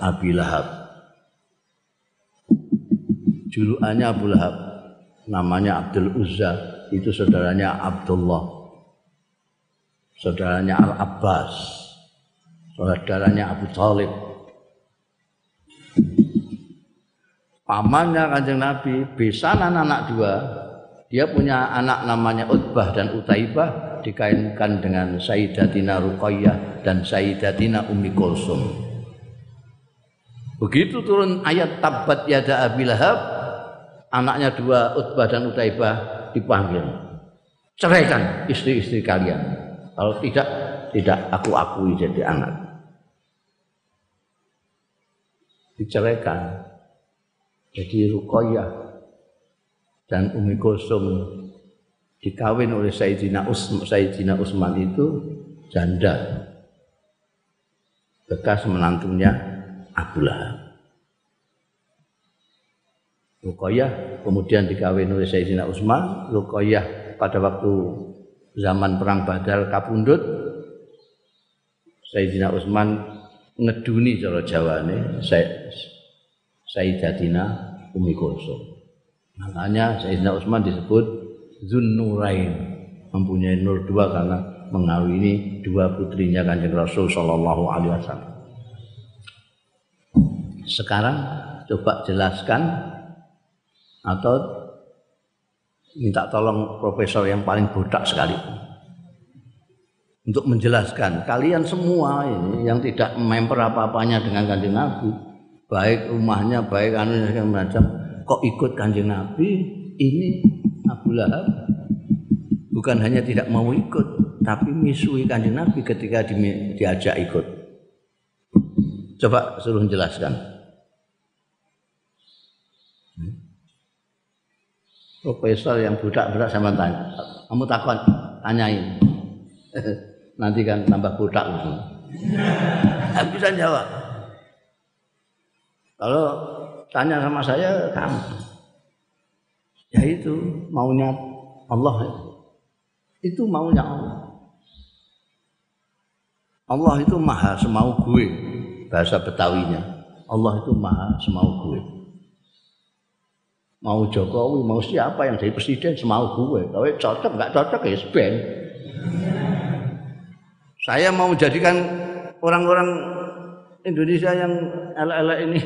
Abi Lahab. Julukannya Abu Lahab, namanya Abdul Uzza, itu saudaranya Abdullah. Saudaranya Al Abbas. Saudaranya Abu Talib. Pamannya Kanjeng Nabi, besanan anak dua, dia punya anak namanya Utbah dan Utaibah dikaitkan dengan Sayyidatina Ruqayyah dan Sayyidatina Ummi Kulsum. Begitu turun ayat tabat yada Abi Lahab, anaknya dua Utbah dan Utaibah dipanggil. Ceraikan istri-istri kalian. Kalau tidak, tidak aku akui jadi anak. Diceraikan. Jadi Ruqayyah dan Umi Kulsum dikawin oleh Sayyidina Usman, Sayyidina Usman itu janda bekas menantunya Abu Lahab. Ruqayyah kemudian dikawin oleh Sayyidina Utsman, Ruqayyah pada waktu zaman perang Badar kapundut Sayyidina Utsman ngeduni cara Jawane Sayyidatina Umi Kulsum. Makanya Sayyidina Utsman disebut Zunnurain, mempunyai nur dua karena mengawini dua putrinya Kanjeng Rasul sallallahu alaihi wasallam. Sekarang coba jelaskan atau minta tolong profesor yang paling bodak sekali untuk menjelaskan kalian semua ini yang tidak memper apa-apanya dengan kanjeng Nabi baik rumahnya baik anu macam kok ikut kanjeng Nabi ini Abu Lahab bukan hanya tidak mau ikut tapi misui kanjeng Nabi ketika di, diajak ikut coba suruh jelaskan profesor yang budak-budak sama tanya. Kamu takut tanyain. Nanti kan tambah budak gitu. bisa jawab. Kalau tanya sama saya, kamu. Ya itu maunya Allah. Itu maunya Allah. Allah itu maha semau gue. Bahasa Betawinya. Allah itu maha semau gue mau Jokowi, mau siapa yang jadi presiden semau gue. Kalau cocok nggak cocok ya spend. Saya mau jadikan orang-orang Indonesia yang elek-elek ini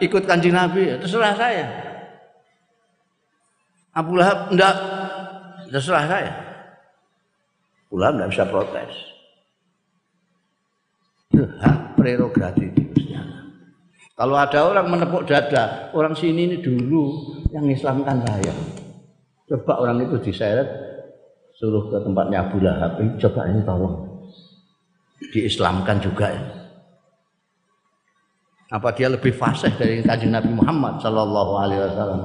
ikut kanjeng Nabi, ya terserah saya. Abu Lahab enggak, terserah saya. Abu Lahab enggak bisa protes. Hak prerogatif. Kalau ada orang menepuk dada, orang sini ini dulu yang Islamkan saya. Coba orang itu diseret, suruh ke tempatnya Abu Lahab, coba ini tolong. Diislamkan juga ya. Apa dia lebih fasih dari kanjeng Nabi Muhammad Sallallahu Alaihi Wasallam?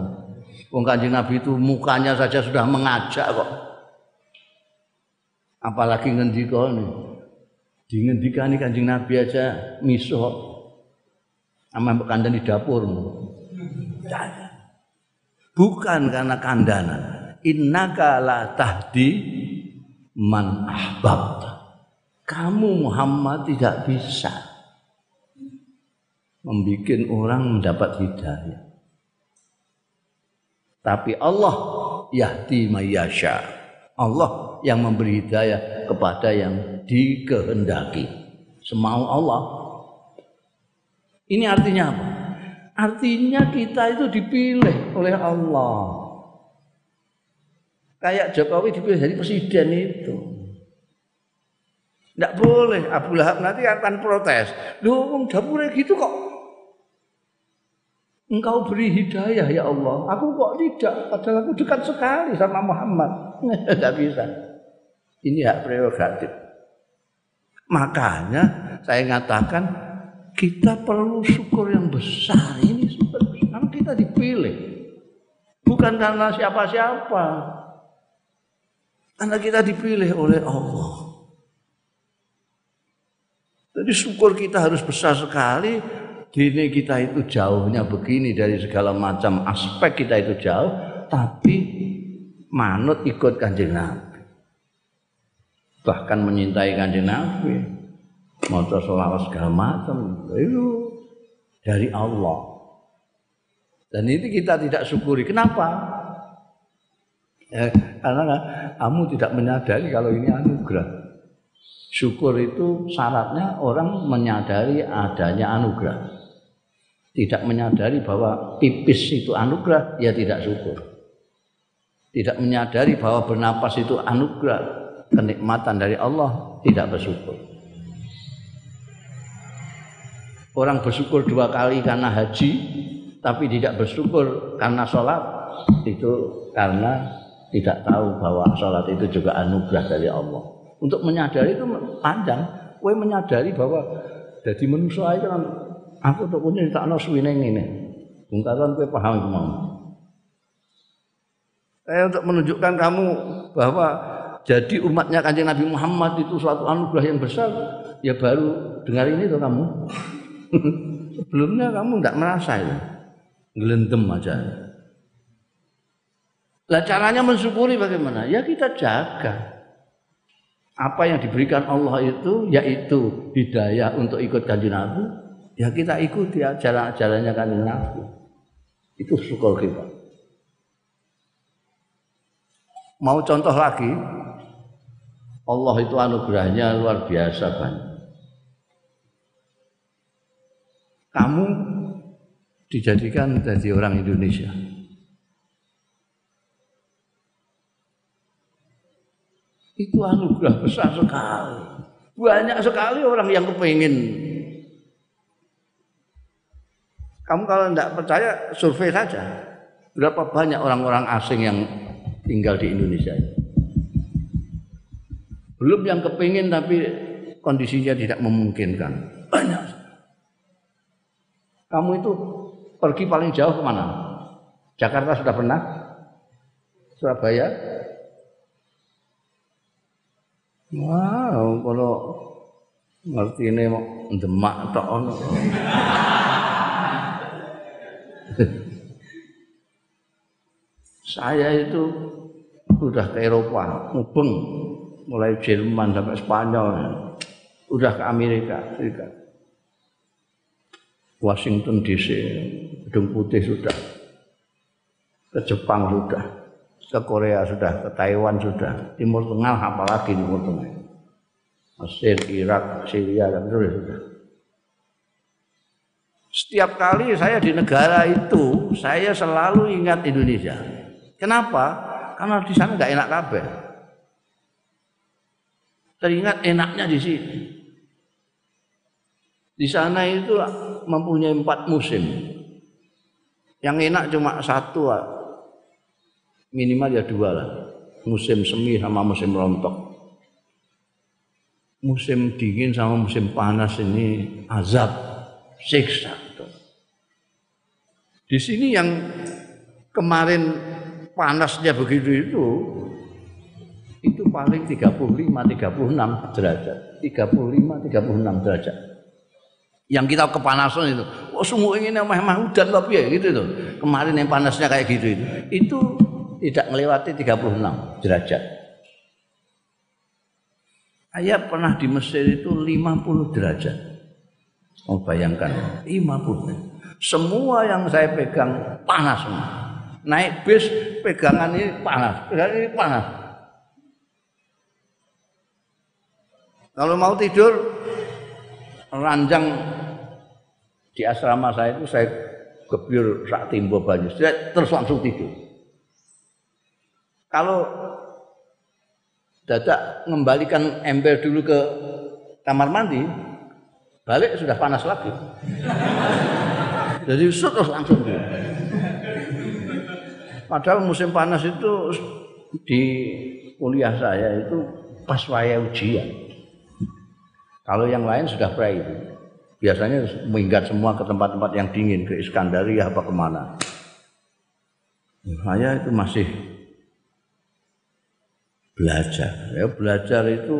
Wong kanjeng Nabi itu mukanya saja sudah mengajak kok. Apalagi ngendika nih. Di ngendikani kanjeng Nabi aja misuh sama kandang di dapur. Bukan karena kandanan. Innaka la tahdi man ahbabta. Kamu Muhammad tidak bisa membuat orang mendapat hidayah. Tapi Allah yahdi mayyasha. Allah yang memberi hidayah kepada yang dikehendaki. Semau Allah ini artinya apa? Artinya kita itu dipilih oleh Allah. Kayak Jokowi dipilih jadi presiden itu. Tidak boleh. Abu Lahab nanti akan protes. Wong dapurnya gitu kok. Engkau beri hidayah ya Allah. Aku kok tidak. Padahal aku dekat sekali sama Muhammad. Tidak bisa. Ini hak prerogatif. Makanya saya mengatakan kita perlu syukur yang besar ini karena kita dipilih bukan karena siapa-siapa karena kita dipilih oleh Allah jadi syukur kita harus besar sekali dini kita itu jauhnya begini dari segala macam aspek kita itu jauh tapi manut ikut kanjeng Nabi. Bahkan menyintai kanjeng Nabi. Maca selawat segala macam. Itu dari Allah. Dan ini kita tidak syukuri. Kenapa? Ya, karena kamu tidak menyadari kalau ini anugerah. Syukur itu syaratnya orang menyadari adanya anugerah tidak menyadari bahwa pipis itu anugerah ya tidak syukur tidak menyadari bahwa bernapas itu anugerah kenikmatan dari Allah tidak bersyukur Orang bersyukur dua kali karena haji, tapi tidak bersyukur karena sholat, itu karena tidak tahu bahwa sholat itu juga anugerah dari Allah. Untuk menyadari itu panjang. Kue menyadari bahwa jadi manusia itu kan aku tak no suwine ini. Bungkaran kue paham itu mau. Saya untuk menunjukkan kamu bahwa jadi umatnya kanjeng Nabi Muhammad itu suatu anugerah yang besar, ya baru dengar ini tuh kamu. Sebelumnya kamu tidak merasa itu. Gelendem aja. Lah caranya mensyukuri bagaimana? Ya kita jaga. Apa yang diberikan Allah itu yaitu hidayah untuk ikut kanjeng Nabi, ya kita ikuti jalan-jalannya kanjeng Nabi. Itu syukur kita. Mau contoh lagi, Allah itu anugerahnya luar biasa banyak. Kamu dijadikan jadi orang Indonesia. Itu anugerah besar sekali. Banyak sekali orang yang kepingin. Kamu kalau tidak percaya, survei saja. Berapa banyak orang-orang asing yang tinggal di Indonesia Belum yang kepingin tapi kondisinya tidak memungkinkan. Banyak. Kamu itu pergi paling jauh ke mana? Jakarta sudah pernah? Surabaya? Wow, kalau ngerti ini mau demak tok ono. Saya itu sudah ke Eropa, mubeng mulai Jerman sampai Spanyol, udah ke Amerika Serikat. Washington DC, Gedung Putih sudah, ke Jepang sudah, ke Korea sudah, ke Taiwan sudah, Timur Tengah apalagi Timur Tengah. Mesir, Irak, Syria dan terus sudah. Setiap kali saya di negara itu, saya selalu ingat Indonesia. Kenapa? Karena di sana nggak enak kabeh. Teringat enaknya di sini. Di sana itu mempunyai empat musim. Yang enak cuma satu minimal ya dua lah musim semi sama musim rontok musim dingin sama musim panas ini azab siksa di sini yang kemarin panasnya begitu itu itu paling 35 36 derajat 35 36 derajat yang kita kepanasan itu oh semua ini memang hujan tapi ya gitu tuh kemarin yang panasnya kayak gitu itu itu tidak melewati 36 derajat. Saya pernah di Mesir itu 50 derajat. Oh, bayangkan, 50. Semua yang saya pegang panas semua. Naik bis pegangan ini panas, pegangan ini panas. Kalau mau tidur ranjang di asrama saya itu saya gebyur sak timbo banyu, terus langsung tidur. Kalau dadak mengembalikan ember dulu ke kamar mandi, balik sudah panas lagi. Jadi terus langsung dia. Padahal musim panas itu di kuliah saya itu pas waya ujian. Kalau yang lain sudah pray itu. Biasanya minggat semua ke tempat-tempat yang dingin, ke Iskandaria apa ke mana. Saya itu masih belajar. Ya, belajar itu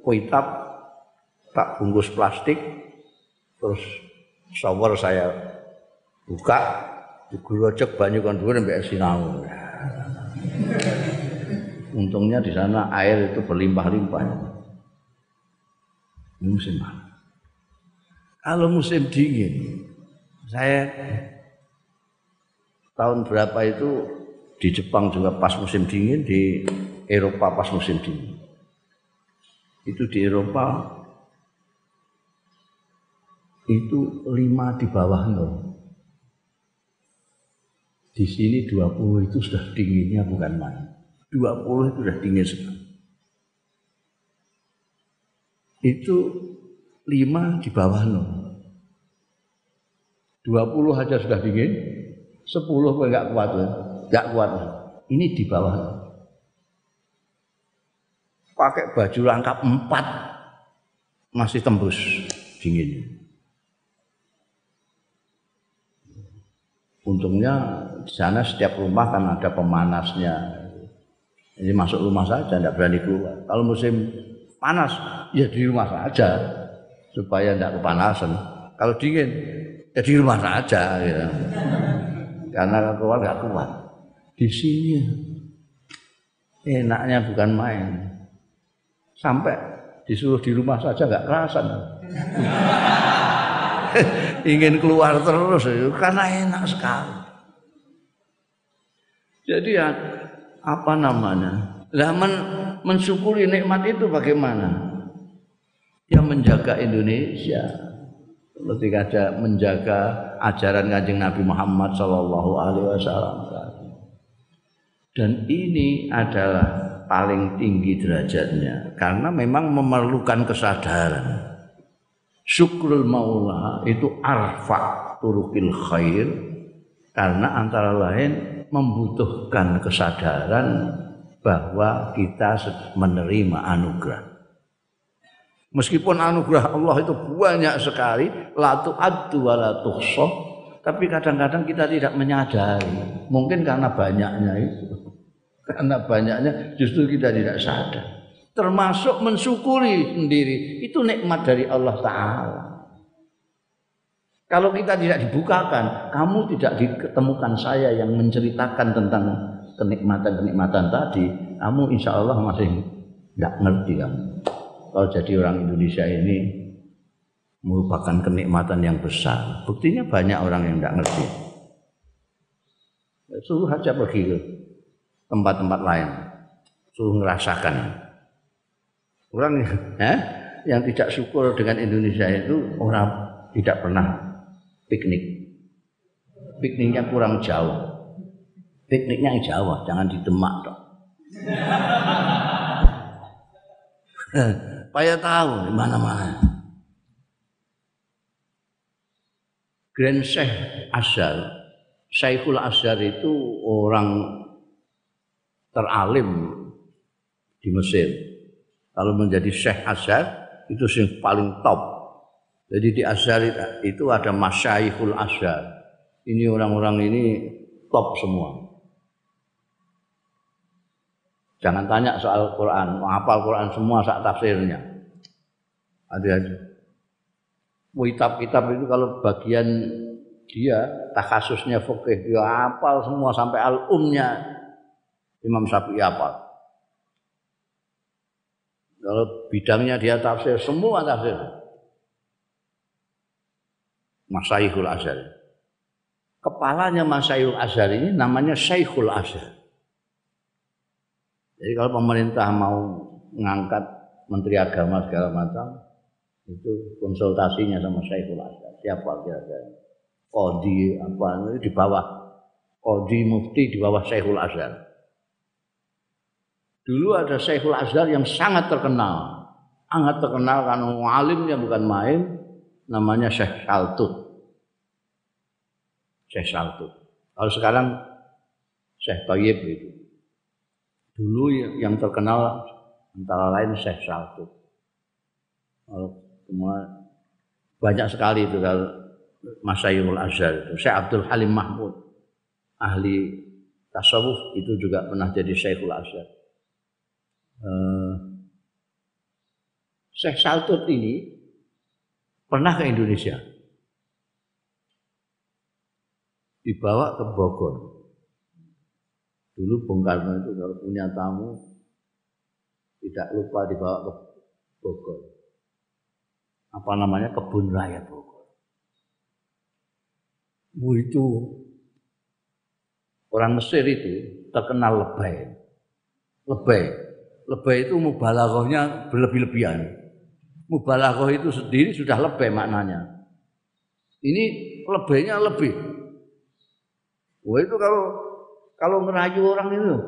kuitab tak bungkus plastik, terus shower saya buka, digorojok banyak kan dulu sampai sinau. Untungnya di sana air itu berlimpah-limpah. Musim Kalau musim dingin, saya tahun berapa itu di Jepang juga pas musim dingin di Eropa pas musim dingin. Itu di Eropa itu lima di bawah nol. Di sini 20 itu sudah dinginnya bukan main. 20 itu sudah dingin sekali. Itu lima di bawah nol. 20 aja sudah dingin, 10 pun enggak kuat, enggak kuat. Ini di bawah nol pakai baju lengkap empat masih tembus dingin. Untungnya di sana setiap rumah kan ada pemanasnya. Jadi masuk rumah saja, tidak berani keluar. Kalau musim panas, ya di rumah saja supaya tidak kepanasan. Kalau dingin, ya di rumah saja. Ya. Karena keluar nggak kuat. Di sini enaknya bukan main. Sampai disuruh di rumah saja nggak kerasan. Ingin keluar terus karena enak sekali. Jadi ya apa namanya? Lah men, mensyukuri nikmat itu bagaimana? Ya menjaga Indonesia. Ketika ada menjaga ajaran kanjeng Nabi Muhammad Shallallahu Alaihi Wasallam. Dan ini adalah paling tinggi derajatnya karena memang memerlukan kesadaran. Syukrul maula itu arfa turukil khair karena antara lain membutuhkan kesadaran bahwa kita menerima anugerah. Meskipun anugerah Allah itu banyak sekali, la tu'addu wa la tapi kadang-kadang kita tidak menyadari. Mungkin karena banyaknya itu. Karena banyaknya justru kita tidak sadar. Termasuk mensyukuri sendiri. Itu nikmat dari Allah Ta'ala. Kalau kita tidak dibukakan, kamu tidak diketemukan saya yang menceritakan tentang kenikmatan-kenikmatan tadi, kamu insya Allah masih tidak ngerti kamu. Kalau jadi orang Indonesia ini merupakan kenikmatan yang besar. Buktinya banyak orang yang tidak ngerti. Suruh aja pergi ke tempat-tempat lain. Suruh ngerasakan. Orang eh, yang tidak syukur dengan Indonesia itu orang tidak pernah piknik. Pikniknya kurang jauh. Pikniknya yang Jawa, jangan di Demak dong. Supaya tahu di mana-mana. Grand Syekh Azhar, Syekhul Azhar itu orang teralim di Mesir. Kalau menjadi Syekh Azhar itu yang paling top. Jadi di Azhar itu ada Masyaikhul Azhar. Ini orang-orang ini top semua. Jangan tanya soal Quran, mau hafal Quran semua saat tafsirnya. Aja. Kitab-kitab itu kalau bagian dia tak kasusnya fikih dia hafal semua sampai al-umnya Imam Syafi'i apa? Kalau bidangnya dia tafsir, semua tafsir. Masyaikhul Azhar. Kepalanya Masyaikhul Azhar ini namanya Syekhul Azhar. Jadi kalau pemerintah mau mengangkat menteri agama segala macam, itu konsultasinya sama Syekhul Azhar. Siapa kira-kira? Kodi apa di bawah Kodi Mufti di bawah Syekhul Azhar. Dulu ada Syekhul Azhar yang sangat terkenal. Sangat terkenal karena alimnya bukan main. Namanya Syekh Saltut. Syekh Saltut. Kalau sekarang Syekh Tayyib itu. Dulu yang terkenal antara lain Syekh semua banyak sekali itu kalau Masyayul Azhar itu. Syekh Abdul Halim Mahmud. Ahli tasawuf itu juga pernah jadi Syekhul Azhar uh, Syekh Saltut ini pernah ke Indonesia. Dibawa ke Bogor. Dulu Bung Karno itu kalau punya tamu tidak lupa dibawa ke Bogor. Apa namanya kebun raya Bogor. Bu itu orang Mesir itu terkenal lebay. Lebay lebay itu mubalaghahnya berlebih-lebihan. Mubalaghah itu sendiri sudah lebay maknanya. Ini lebaynya lebih. Wah itu kalau kalau ngerayu orang itu, loh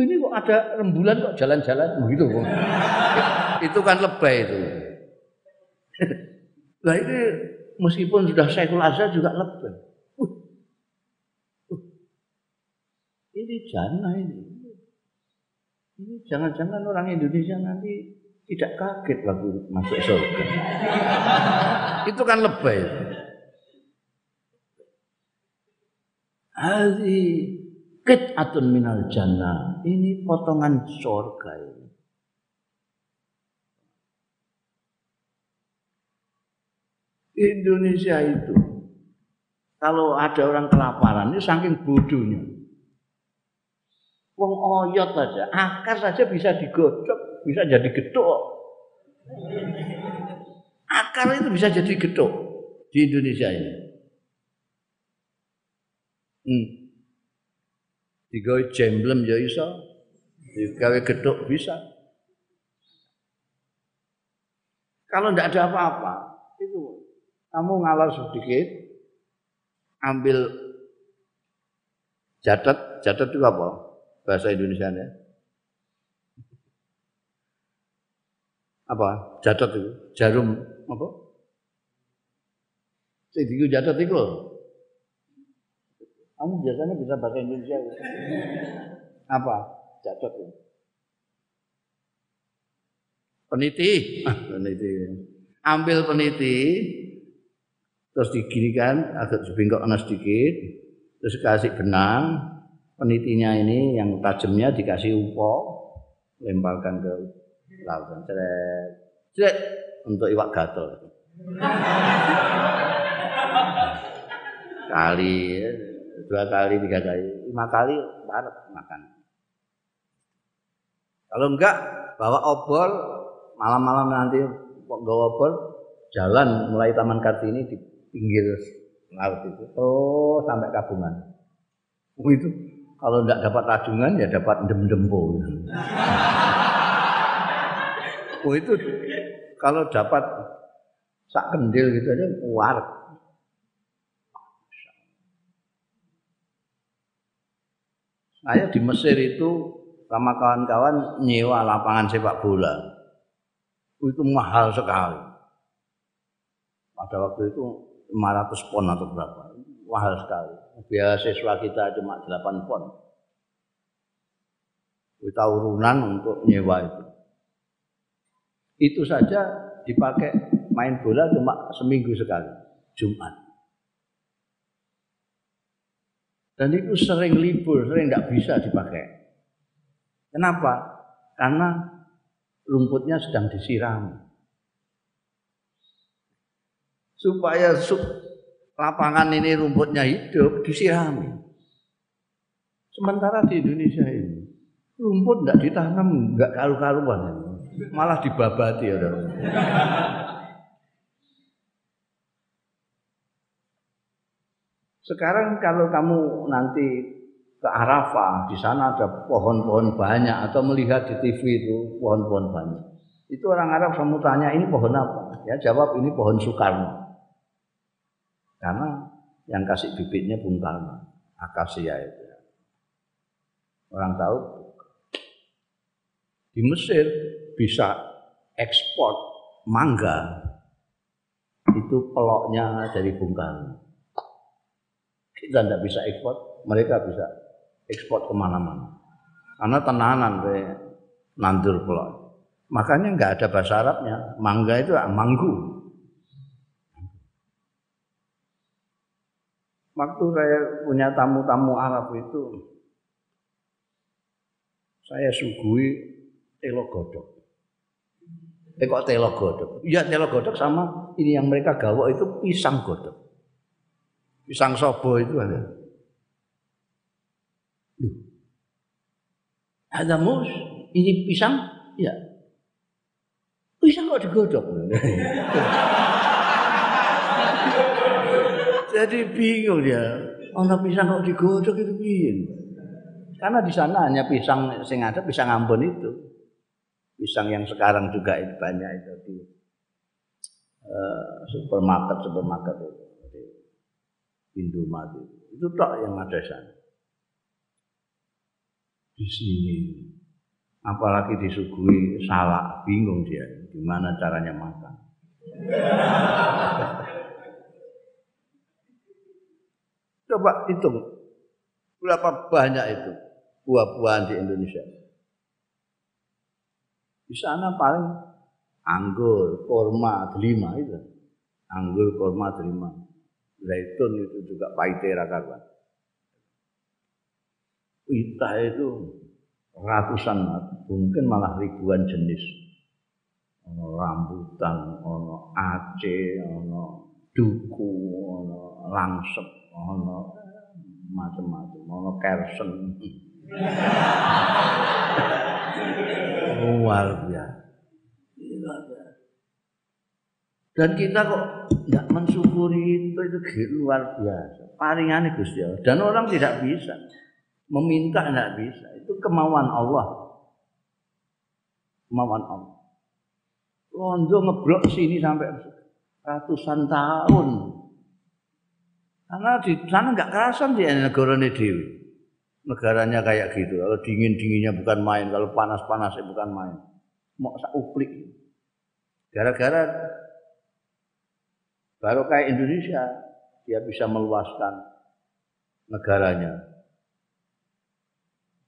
ini kok ada rembulan kok jalan-jalan begitu kok. itu kan lebay itu. Nah ini meskipun sudah Syekhul Azhar juga lebay. Ini jannah ini. Ini jangan-jangan orang Indonesia nanti tidak kaget waktu masuk surga. Itu kan lebay. Hadi atun minal jannah. Ini potongan surga ini. Indonesia itu kalau ada orang kelaparan itu saking bodohnya. Wong oyot saja, akar saja bisa digodok, bisa jadi gedok. Akar itu bisa jadi gedok di Indonesia ini. Hmm. Digawe jemblem ya iso, digawe gedok bisa. Kalau tidak ada apa-apa, itu kamu ngalah sedikit, ambil jadat, jadat itu apa? Bahasa Indonesia ya. Apa? Jadat itu, jarum apa? Sing diku jadat itu. Kamu biasanya bisa bahasa Indonesia. Apa? Jadat itu. Peniti, ah, peniti. Ambil peniti, terus diginikan agak sebingkok anak sedikit terus kasih benang penitinya ini yang tajamnya dikasih upo lemparkan ke lautan. Ceret ceret untuk iwak gatel. Kali dua kali tiga kali lima kali baru makan. Kalau enggak bawa obor malam-malam nanti bawa obor jalan mulai Taman Kartini di pinggir laut itu. Oh sampai kabungan oh, itu kalau tidak dapat rajungan ya dapat dem-dempo oh itu kalau dapat sak kendil gitu aja kuat saya di Mesir itu sama kawan-kawan nyewa lapangan sepak bola itu mahal sekali pada waktu itu 500 pon atau berapa. Mahal sekali. Biaya siswa kita cuma 8 pon. Kita urunan untuk nyewa itu. Itu saja dipakai main bola cuma seminggu sekali, Jumat. Dan itu sering libur, sering tidak bisa dipakai. Kenapa? Karena rumputnya sedang disiram supaya lapangan ini rumputnya hidup disirami. Sementara di Indonesia ini rumput tidak ditanam, nggak karu-karuan, malah dibabati ya. Sekarang kalau kamu nanti ke Arafah, di sana ada pohon-pohon banyak atau melihat di TV itu pohon-pohon banyak. Itu orang Arab kamu tanya ini pohon apa? Ya jawab ini pohon Soekarno. Karena yang kasih bibitnya Bung Karno, akasia itu. Orang tahu di Mesir bisa ekspor mangga itu peloknya dari Bung Karno. Kita tidak bisa ekspor, mereka bisa ekspor ke mana-mana. Karena tenanan deh nandur pelok. Makanya nggak ada bahasa Arabnya. Mangga itu manggu. Waktu saya punya tamu-tamu Arab itu, saya suguhi telo godok. Eh kok telo godok? Iya telo godok sama ini yang mereka gawa itu pisang godok. Pisang sobo itu ada. Ada mus, ini pisang? Ya. Pisang kok digodok? Jadi bingung dia. Ana pisang kok digodok itu piye? Karena di sana hanya pisang sing ada pisang Ambon itu. Pisang yang sekarang juga itu banyak itu di uh, supermarket supermarket itu Indomaret itu. Itu tok yang ada di sana. Di sini apalagi disuguhi salak bingung dia gimana caranya makan. Coba hitung berapa banyak itu buah-buahan di Indonesia. Di sana paling anggur, korma, delima itu. Anggur, korma, delima. Zaitun itu juga paitera kawan. Pita itu ratusan, mungkin malah ribuan jenis. Ono rambutan, ono aceh, ono duku, ana langsep, ana macam-macam, ana kersen. Luar biasa. Dan kita kok tidak mensyukuri itu itu luar biasa. Paringannya Gusti Allah. Dan orang tidak bisa meminta tidak bisa. Itu kemauan Allah. Kemauan Allah. Londo ngeblok sini sampai ratusan tahun. Karena di sana nggak kerasan di negara dewi. Negaranya kayak gitu. Kalau dingin dinginnya bukan main, kalau panas panasnya bukan main. Mau uplik. Gara-gara baru kayak Indonesia, dia bisa meluaskan negaranya.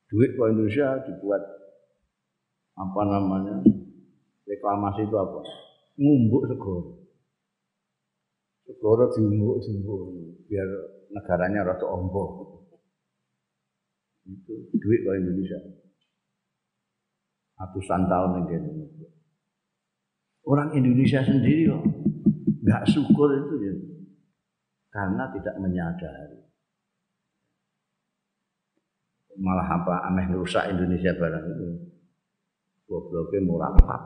Duit ke Indonesia dibuat apa namanya reklamasi itu apa? Ngumbuk segoro. Segoro diumbuk diumbuk biar negaranya rada ombo. Itu duit ke Indonesia. Ratusan tahun yang Indonesia. Orang Indonesia sendiri kok nggak syukur itu ya karena tidak menyadari malah apa aneh rusak Indonesia barang itu gobloknya murapat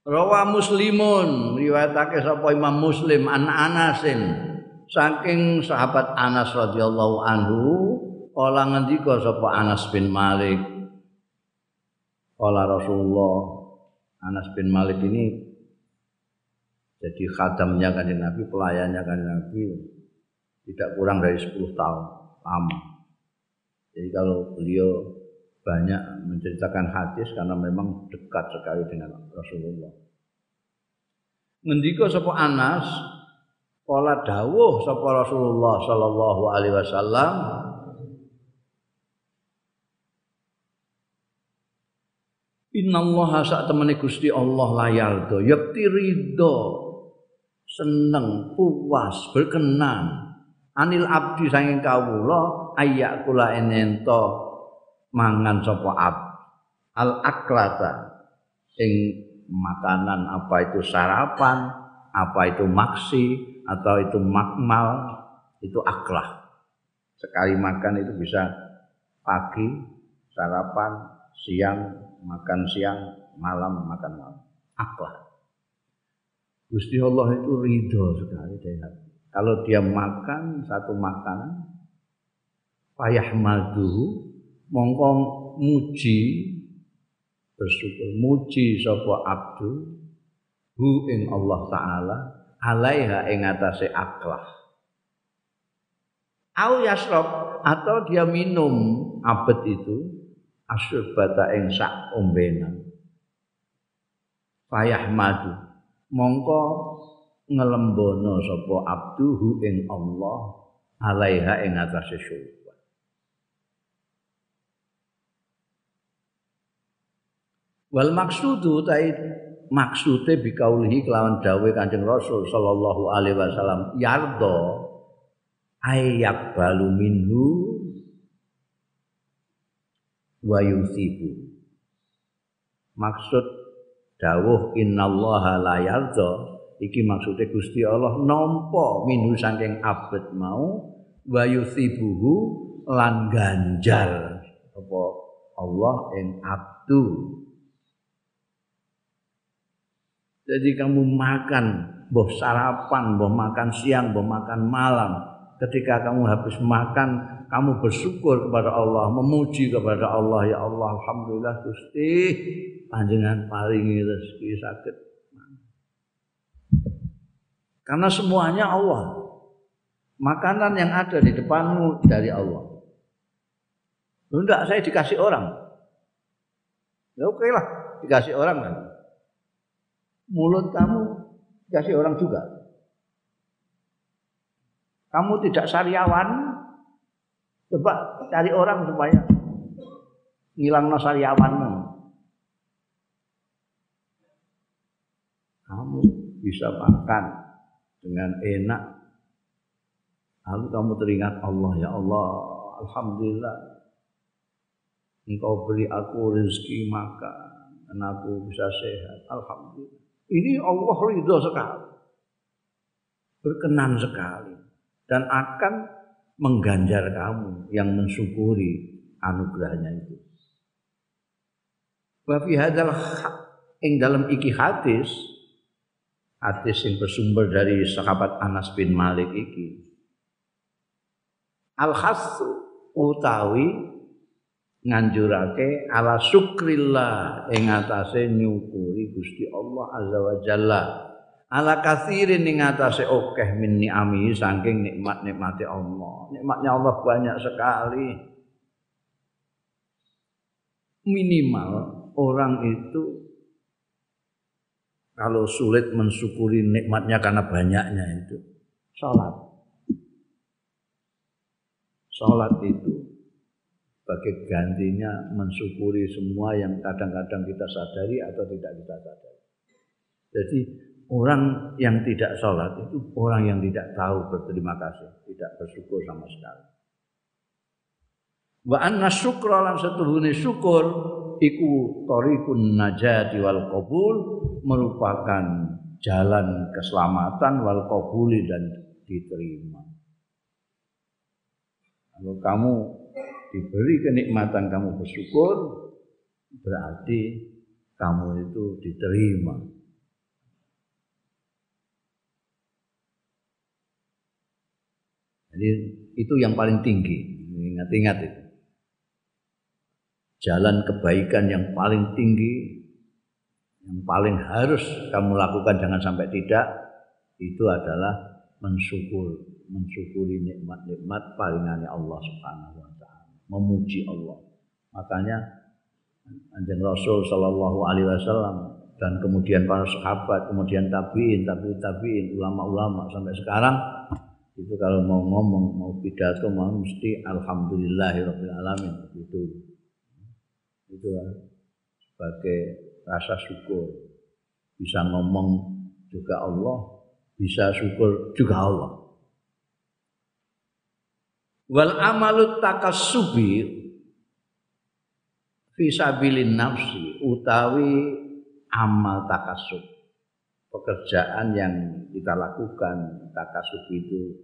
Rawa Muslimun riwayatake sapa Imam Muslim an Anasin saking sahabat Anas radhiyallahu anhu kala ngendika sapa Anas bin Malik kala Rasulullah Anas bin Malik ini jadi khadamnya kan Nabi, pelayannya kan Nabi tidak kurang dari 10 tahun lama. Jadi kalau beliau banyak menceritakan hadis karena memang dekat sekali dengan Rasulullah. Ngendika sapa Anas kala dawuh sapa Rasulullah sallallahu alaihi wasallam Inna Allah sak temene Gusti Allah layaldo yakti ridho seneng puas berkenan anil abdi sanging kawula ayak kula enento mangan sapa ab? Al aklata ing makanan apa itu sarapan apa itu maksi atau itu makmal itu aklah. Sekali makan itu bisa pagi sarapan siang makan siang malam makan malam. Aklah. Gusti Allah itu ridho sekali dengan kalau dia makan satu makanan payah maduhu mongko muji bersyukur. Muji sapa abdu hu ing Allah taala alaiha ing atase aklah. Au yasrob atau dia minum abet itu asyurbata ing sak ombenan. Payah madu. Mongko ngelembono sapa abduhu ing Allah alaiha ing atase syurga Wal maksudu tai maksude bikaulihi kelawan dawe Kanjeng Rasul sallallahu alaihi wasallam yardo ayak balu minhu wa yusibu. Maksud dawuh innallaha la yardo iki maksude Gusti Allah nampa minhu saking abet mau wa yusibuhu lan ganjar apa Allah ing abdu Jadi kamu makan, boh sarapan, boh makan siang, boh makan malam. Ketika kamu habis makan, kamu bersyukur kepada Allah, memuji kepada Allah, ya Allah, alhamdulillah Gusti, panjenengan paringi rezeki sakit. Karena semuanya Allah. Makanan yang ada di depanmu dari Allah. Enggak, saya dikasih orang. Ya oke lah, dikasih orang kan mulut kamu dikasih orang juga. Kamu tidak sariawan, coba cari orang supaya ngilang sariawan. Kamu bisa makan dengan enak. Lalu kamu teringat Allah, ya Allah, Alhamdulillah. Engkau beri aku rezeki makan, dan aku bisa sehat. Alhamdulillah. Ini Allah ridho sekali. Berkenan sekali. Dan akan mengganjar kamu yang mensyukuri anugerahnya itu. Wa fi hadzal ing dalam iki hadis hadis yang bersumber dari sahabat Anas bin Malik iki. Al hasu utawi nganjurake ala syukrillah ing atase nyukuri Gusti Allah azza wa jalla. Ala kathirin ing atase akeh min ni'ami saking nikmat-nikmate Allah. Nikmatnya Allah banyak sekali. Minimal orang itu kalau sulit mensyukuri nikmatnya karena banyaknya itu salat salat itu sebagai gantinya mensyukuri semua yang kadang-kadang kita sadari atau tidak kita sadari. Jadi orang yang tidak sholat itu orang yang tidak tahu berterima kasih, tidak bersyukur sama sekali. Wa anna syukra lan setuhune syukur iku tariqun najati wal qabul merupakan jalan keselamatan wal qabuli dan diterima. Kalau kamu diberi kenikmatan kamu bersyukur berarti kamu itu diterima. Jadi itu yang paling tinggi. Ingat-ingat itu. Jalan kebaikan yang paling tinggi yang paling harus kamu lakukan jangan sampai tidak itu adalah mensyukur mensyukuri nikmat-nikmat palingannya Allah Subhanahu wa memuji Allah. Makanya Anjing Rasul Shallallahu Alaihi Wasallam dan kemudian para sahabat, kemudian tabiin, tabiin, tabiin, ulama-ulama sampai sekarang itu kalau mau ngomong, mau pidato, mau mesti Alhamdulillahirabbil alamin itu itu sebagai rasa syukur. Bisa ngomong juga Allah, bisa syukur juga Allah wal amalu takassubi fi sabilin nafsi utawi amal takasub pekerjaan yang kita lakukan takasub itu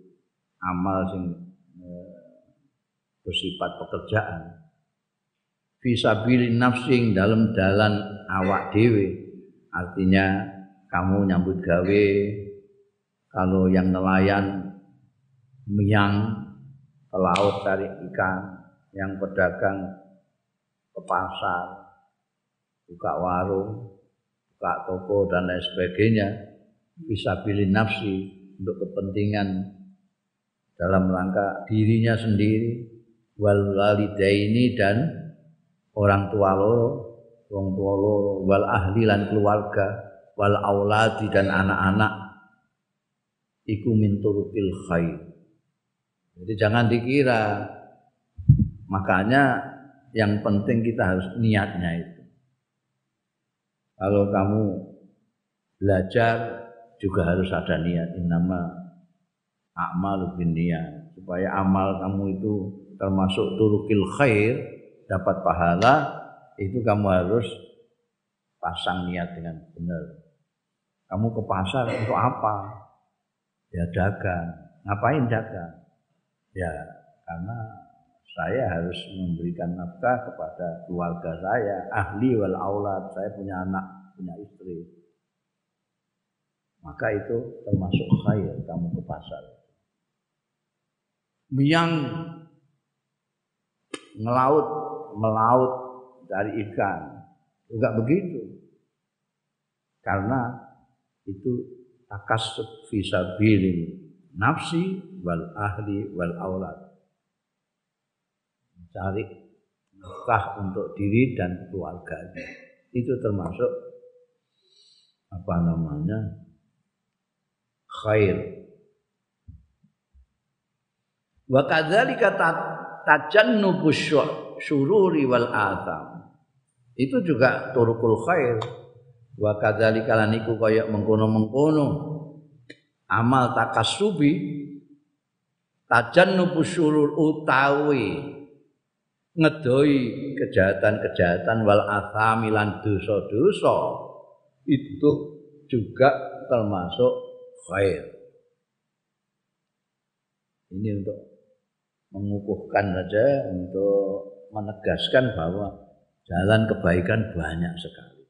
amal sing eh, bersifat pekerjaan. Fi sabilin nafsi dalam dalan awak dewe artinya kamu nyambut gawe kalau yang nelayan miang ke laut cari ikan, yang pedagang ke pasar, buka warung, buka toko dan lain sebagainya, bisa pilih nafsi untuk kepentingan dalam rangka dirinya sendiri, wal walidaini dan orang tua loro, orang tua loro, wal ahli dan keluarga, wal auladi dan anak-anak, iku khair jadi jangan dikira. Makanya yang penting kita harus niatnya itu. Kalau kamu belajar juga harus ada niat. Nama amal bin niat. Supaya amal kamu itu termasuk turukil khair, dapat pahala, itu kamu harus pasang niat dengan benar. Kamu ke pasar untuk apa? Ya dagang. Ngapain dagang? Ya, karena saya harus memberikan nafkah kepada keluarga saya, ahli wal aulad, saya punya anak, punya istri. Maka itu termasuk khair kamu ke pasar. Yang melaut, melaut dari ikan, enggak begitu. Karena itu takasub fisabilin nafsi wal ahli wal aulad. Mencari nafkah untuk diri dan keluarganya. Itu termasuk apa namanya? khair. Wa kadzalika tajannubu syururi wal atham. Itu juga turukul khair. Wa kadzalika laniku kaya mengkono-mengkono amal takasubi tajannubu syurur utawi ngedoi kejahatan-kejahatan wal athami dosa-dosa itu juga termasuk khair. Ini untuk mengukuhkan saja, untuk menegaskan bahwa jalan kebaikan banyak sekali.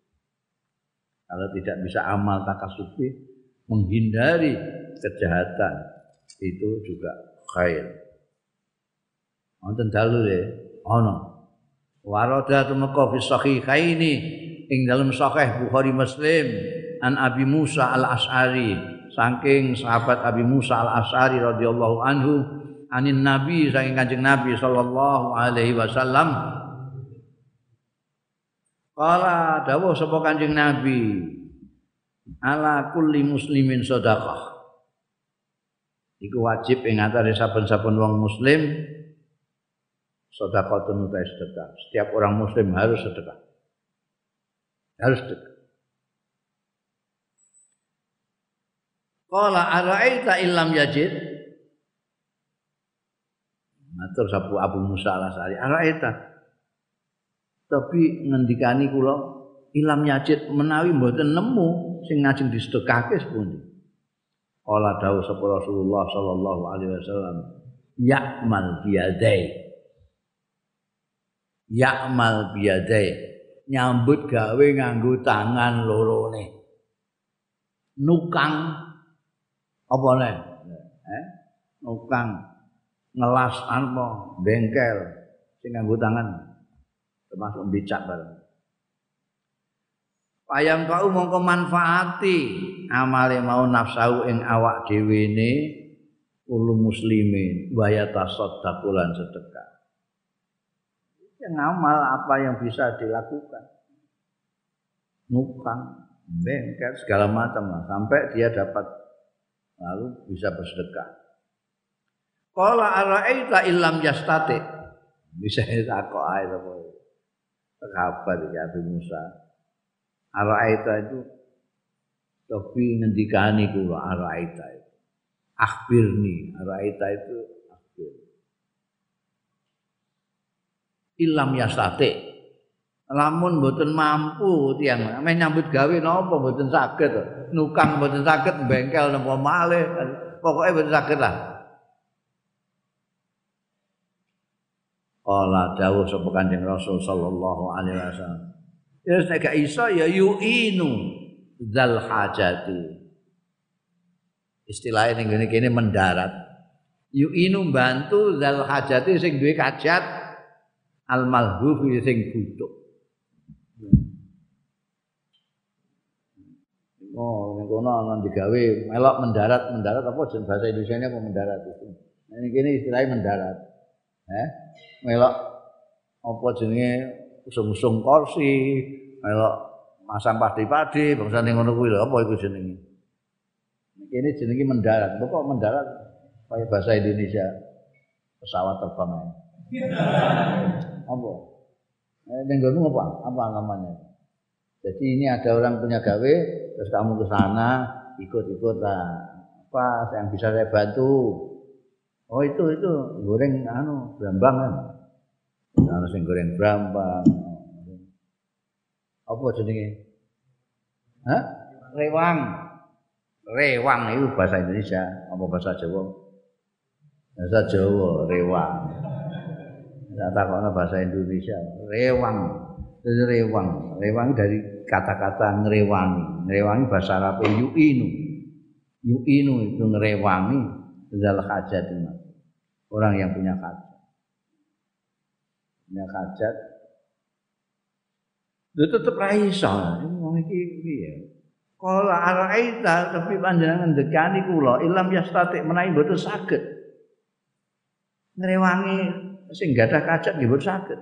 Kalau tidak bisa amal takasufi, menghindari kejahatan itu juga khair. Wonten dalu ya, ana. Warada tumeka fi sahihaini ing dalam sahih Bukhari Muslim an Abi Musa Al As'ari saking sahabat Abi Musa Al As'ari radhiyallahu anhu anin Nabi saking Kanjeng Nabi sallallahu alaihi wasallam Kala dawuh sapa Kanjeng Nabi ala kulli muslimin sedekah. Iku wajib ing atase saben-saben wong muslim sedekah utai sedekah. Setiap orang muslim harus sedekah. Harus sedekah. Qala ara'aita illam yajid Matur sapu Abu Musa al-Asari ara'aita tapi ngendikani kula ilam yajid menawi mboten nemu sing ngajeng disedekahke sepundi. Kala dawuh sapa Rasulullah sallallahu alaihi wasallam, ya'mal biyadai. Ya'mal biyadai. Nyambut gawe nganggo tangan lorone. Nukang apa nih? Eh? Nukang ngelas apa bengkel sing nganggo tangan termasuk becak bareng. Payang kau mongko manfaati amale mau nafsu ing awak dhewe ne ulu muslimin wa yatasaddaqu sedekah. Yang ngamal apa yang bisa dilakukan. Nukang, bengkel segala macam lah sampai dia dapat lalu bisa bersedekah. Qala ara'aita illam yastati. Bisa takok ae apa sahabat ya Abu Musa. Araita itu tapi ngendikani kula araita itu. Akhbirni, araita itu akhbir. Ilam yasate. Lamun mboten mampu tiang meh nyambut gawe napa mboten saged. Nukang mboten saged bengkel napa malih. Pokoke mboten saged lah. Kala dawuh sapa Kanjeng Rasul sallallahu alaihi wasallam. Ya nek gak iso ya yu'inu zal hajati. Istilahnya ning ngene kene mendarat. Yu'inu bantu zal hajati sing duwe kajat al malhufi sing butuh. Oh, ning kono ana digawe melok mendarat, mendarat apa jeneng bahasa Indonesia apa mendarat itu. Nah, ini kene istilahnya mendarat. Eh? melok apa jenenge usung-usung kursi, melok masang padi-padi, bangsa ning ngono kuwi lho, apa iku jenenge? Ini jenenge mendarat. Kok mendarat kayak bahasa Indonesia pesawat terbang aja. apa? Eh, ning apa? Apa namanya? Jadi ini ada orang punya gawe, terus kamu ke sana ikut-ikut lah. Apa yang bisa saya bantu? Oh itu itu goreng anu brambang kan. Ana sing goreng brambang. Apa jenenge? Hah? Rewang. Rewang itu bahasa Indonesia, apa bahasa Jawa? Bahasa Jawa, rewang. Tidak takutnya bahasa Indonesia, rewang. Itu rewang. Rewang dari kata-kata ngerewangi. Ngerewangi bahasa Arab yu'inu. Yu'inu itu ngerewangi. Zal hajat Orang yang punya hajat punya hajat itu tetep ra iso. Wong iki piye? Kala araita tapi panjenengan dekani kula ilam yastatik menawi mboten saged. Ngrewangi sing gadah kajat nggih mboten saged.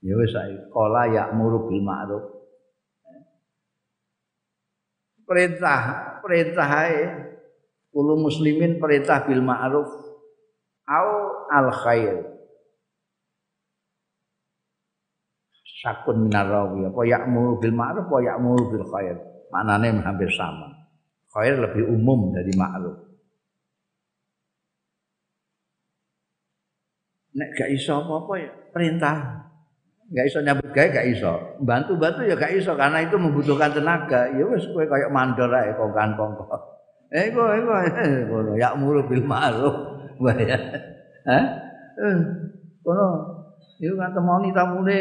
Ya wis saiki kala ya'muru bil ma'ruf. Perintah perintah kulo muslimin perintah bil ma'ruf. Au al khair sakun minar rawi apa ya'muru bil ma'ruf apa ya'muru bil khair maknane hampir sama khair lebih umum dari ma'ruf nek gak iso apa-apa ya perintah Gak iso nyambut gawe gak iso. Bantu-bantu ya gak iso karena itu membutuhkan tenaga. Ya wis kowe kayak mandor ae kongkan kongko. Eh kowe kowe ngono ya mulu bil ma'ruf. Wah ya. Eh, kono iku kan temoni tamune.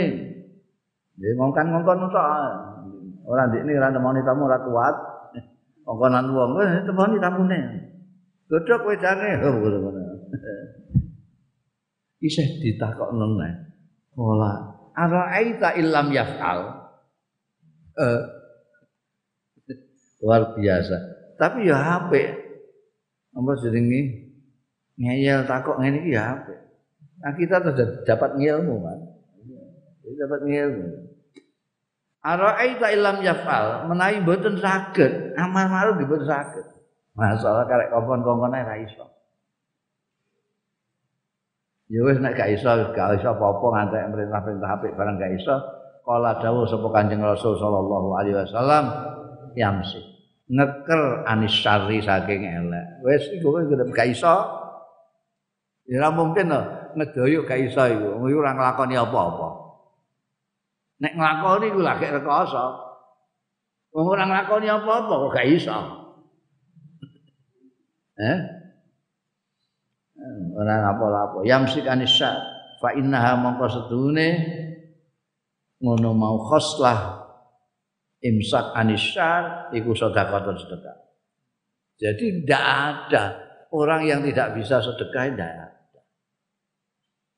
Ya ngongkan ngongkon tok. Ora ndikne ora temoni tamu ora kuat. Ngongkonan wong eh temoni tamune. Godhok wedane ngono. Isih ditakokno neh. Ola ara'aita illam yaf'al eh, luar biasa tapi ya apik apa jenenge ngeyel takok ngene iki ya apik nah kita sudah dapat ngilmu kan dapat ngilmu ara'aita illam yaf'al menawi mboten saged amal ma'ruf mboten saged masalah karek kompon-kompone ra iso Ya wis nek gak iso gak iso apa-apa ngantek perintah-perintah apik barang gak iso. Kala dawuh sapa Kanjeng Rasul sallallahu alaihi wasallam yamsi. Ngeker anis syarri saking elek. Wis iku gak iso. Ya mungkin lho ngedoyuk gak iso iku. Iku ora nglakoni apa-apa. Nek nglakoni iku lagi rekoso. Wong ora nglakoni apa-apa kok gak iso. Eh? ora apa-apa yamsik anisya fa innaha mongko sedune ngono mau khoslah imsak anisya iku sedekah sedekah jadi tidak ada orang yang tidak bisa sedekah tidak ada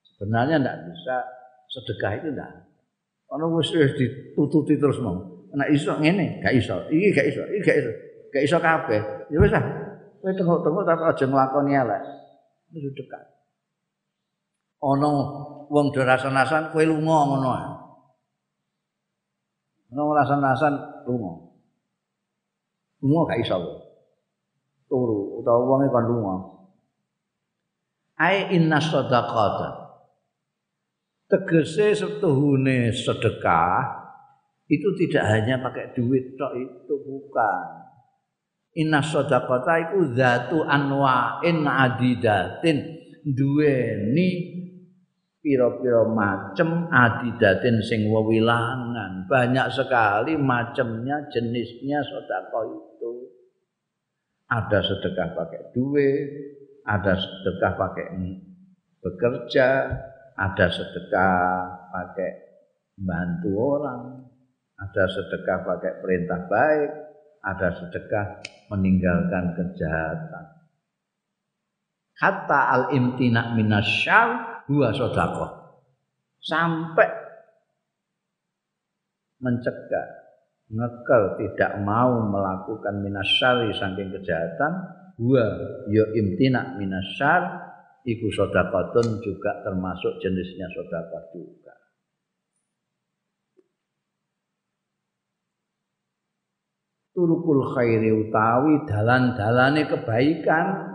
sebenarnya tidak bisa sedekah itu tidak ada kalau wis ditututi terus mau nek iso ngene gak iso iki gak iso iki gak iso gak iso kabeh ya wis ah kowe tengok-tengok tapi aja nglakoni elek itu dekat. Ono wong do rasan-rasan kowe lunga ngono ae. Ono rasan-rasan lunga. Lunga gak iso. Turu utawa wonge kon lunga. Ai inna sadaqata. Tegese setuhune sedekah itu tidak hanya pakai duit tok itu bukan. Inna sadaqata iku zatu anwa'in adidatin duweni pira-pira macem adidatin sing wewilangan. Banyak sekali macamnya, jenisnya sedekah itu. Ada sedekah pakai duit, ada sedekah pakai bekerja, ada sedekah pakai bantu orang, ada sedekah pakai perintah baik, ada sedekah meninggalkan kejahatan. Hatta al imtina minasyal huwa sedekah. Sampai mencegah, ngekel tidak mau melakukan minasyari saking kejahatan, huwa yo imtina minasyar iku sedekatun juga termasuk jenisnya sedekah juga. turukul khairi utawi dalan-dalane kebaikan.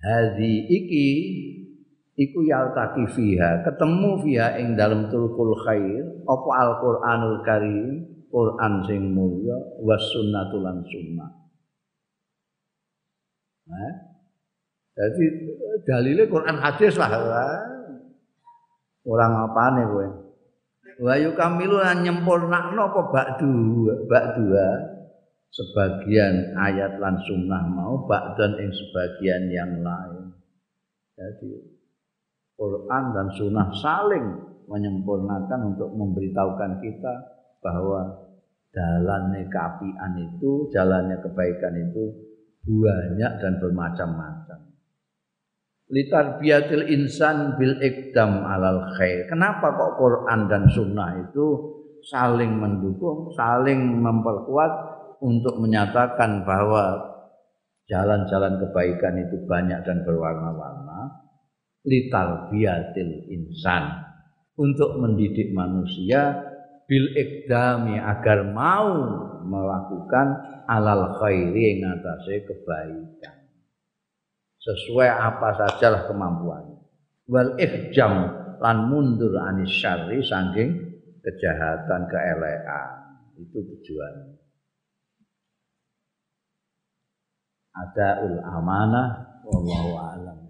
Hadi iki iku yaltaki fiha ketemu fiha ing dalam turukul khair apa Al-Qur'anul Karim Quran sing mulya was sunnatul sunnah. Nah, jadi dalile Quran hadis lah orang apa nih gue wa yukamilu lan nyempurnakno apa ba'du ba'dua sebagian ayat lan sunnah mau ba'dan ing sebagian yang lain. Jadi Quran dan sunnah saling menyempurnakan untuk memberitahukan kita bahwa jalannya keapian itu, jalannya kebaikan itu banyak dan bermacam-macam. Litarbiyatil insan bil ikdam alal khair. Kenapa kok Quran dan sunnah itu saling mendukung, saling memperkuat untuk menyatakan bahwa jalan-jalan kebaikan itu banyak dan berwarna-warna? Lital biatil insan. Untuk mendidik manusia bil ikdami agar mau melakukan alal khairi yang atasnya kebaikan sesuai apa sajalah kemampuannya. Wal ihjam lan mundur anis syarri saking kejahatan keelekan. Itu tujuannya. Adaul amanah wallahu alam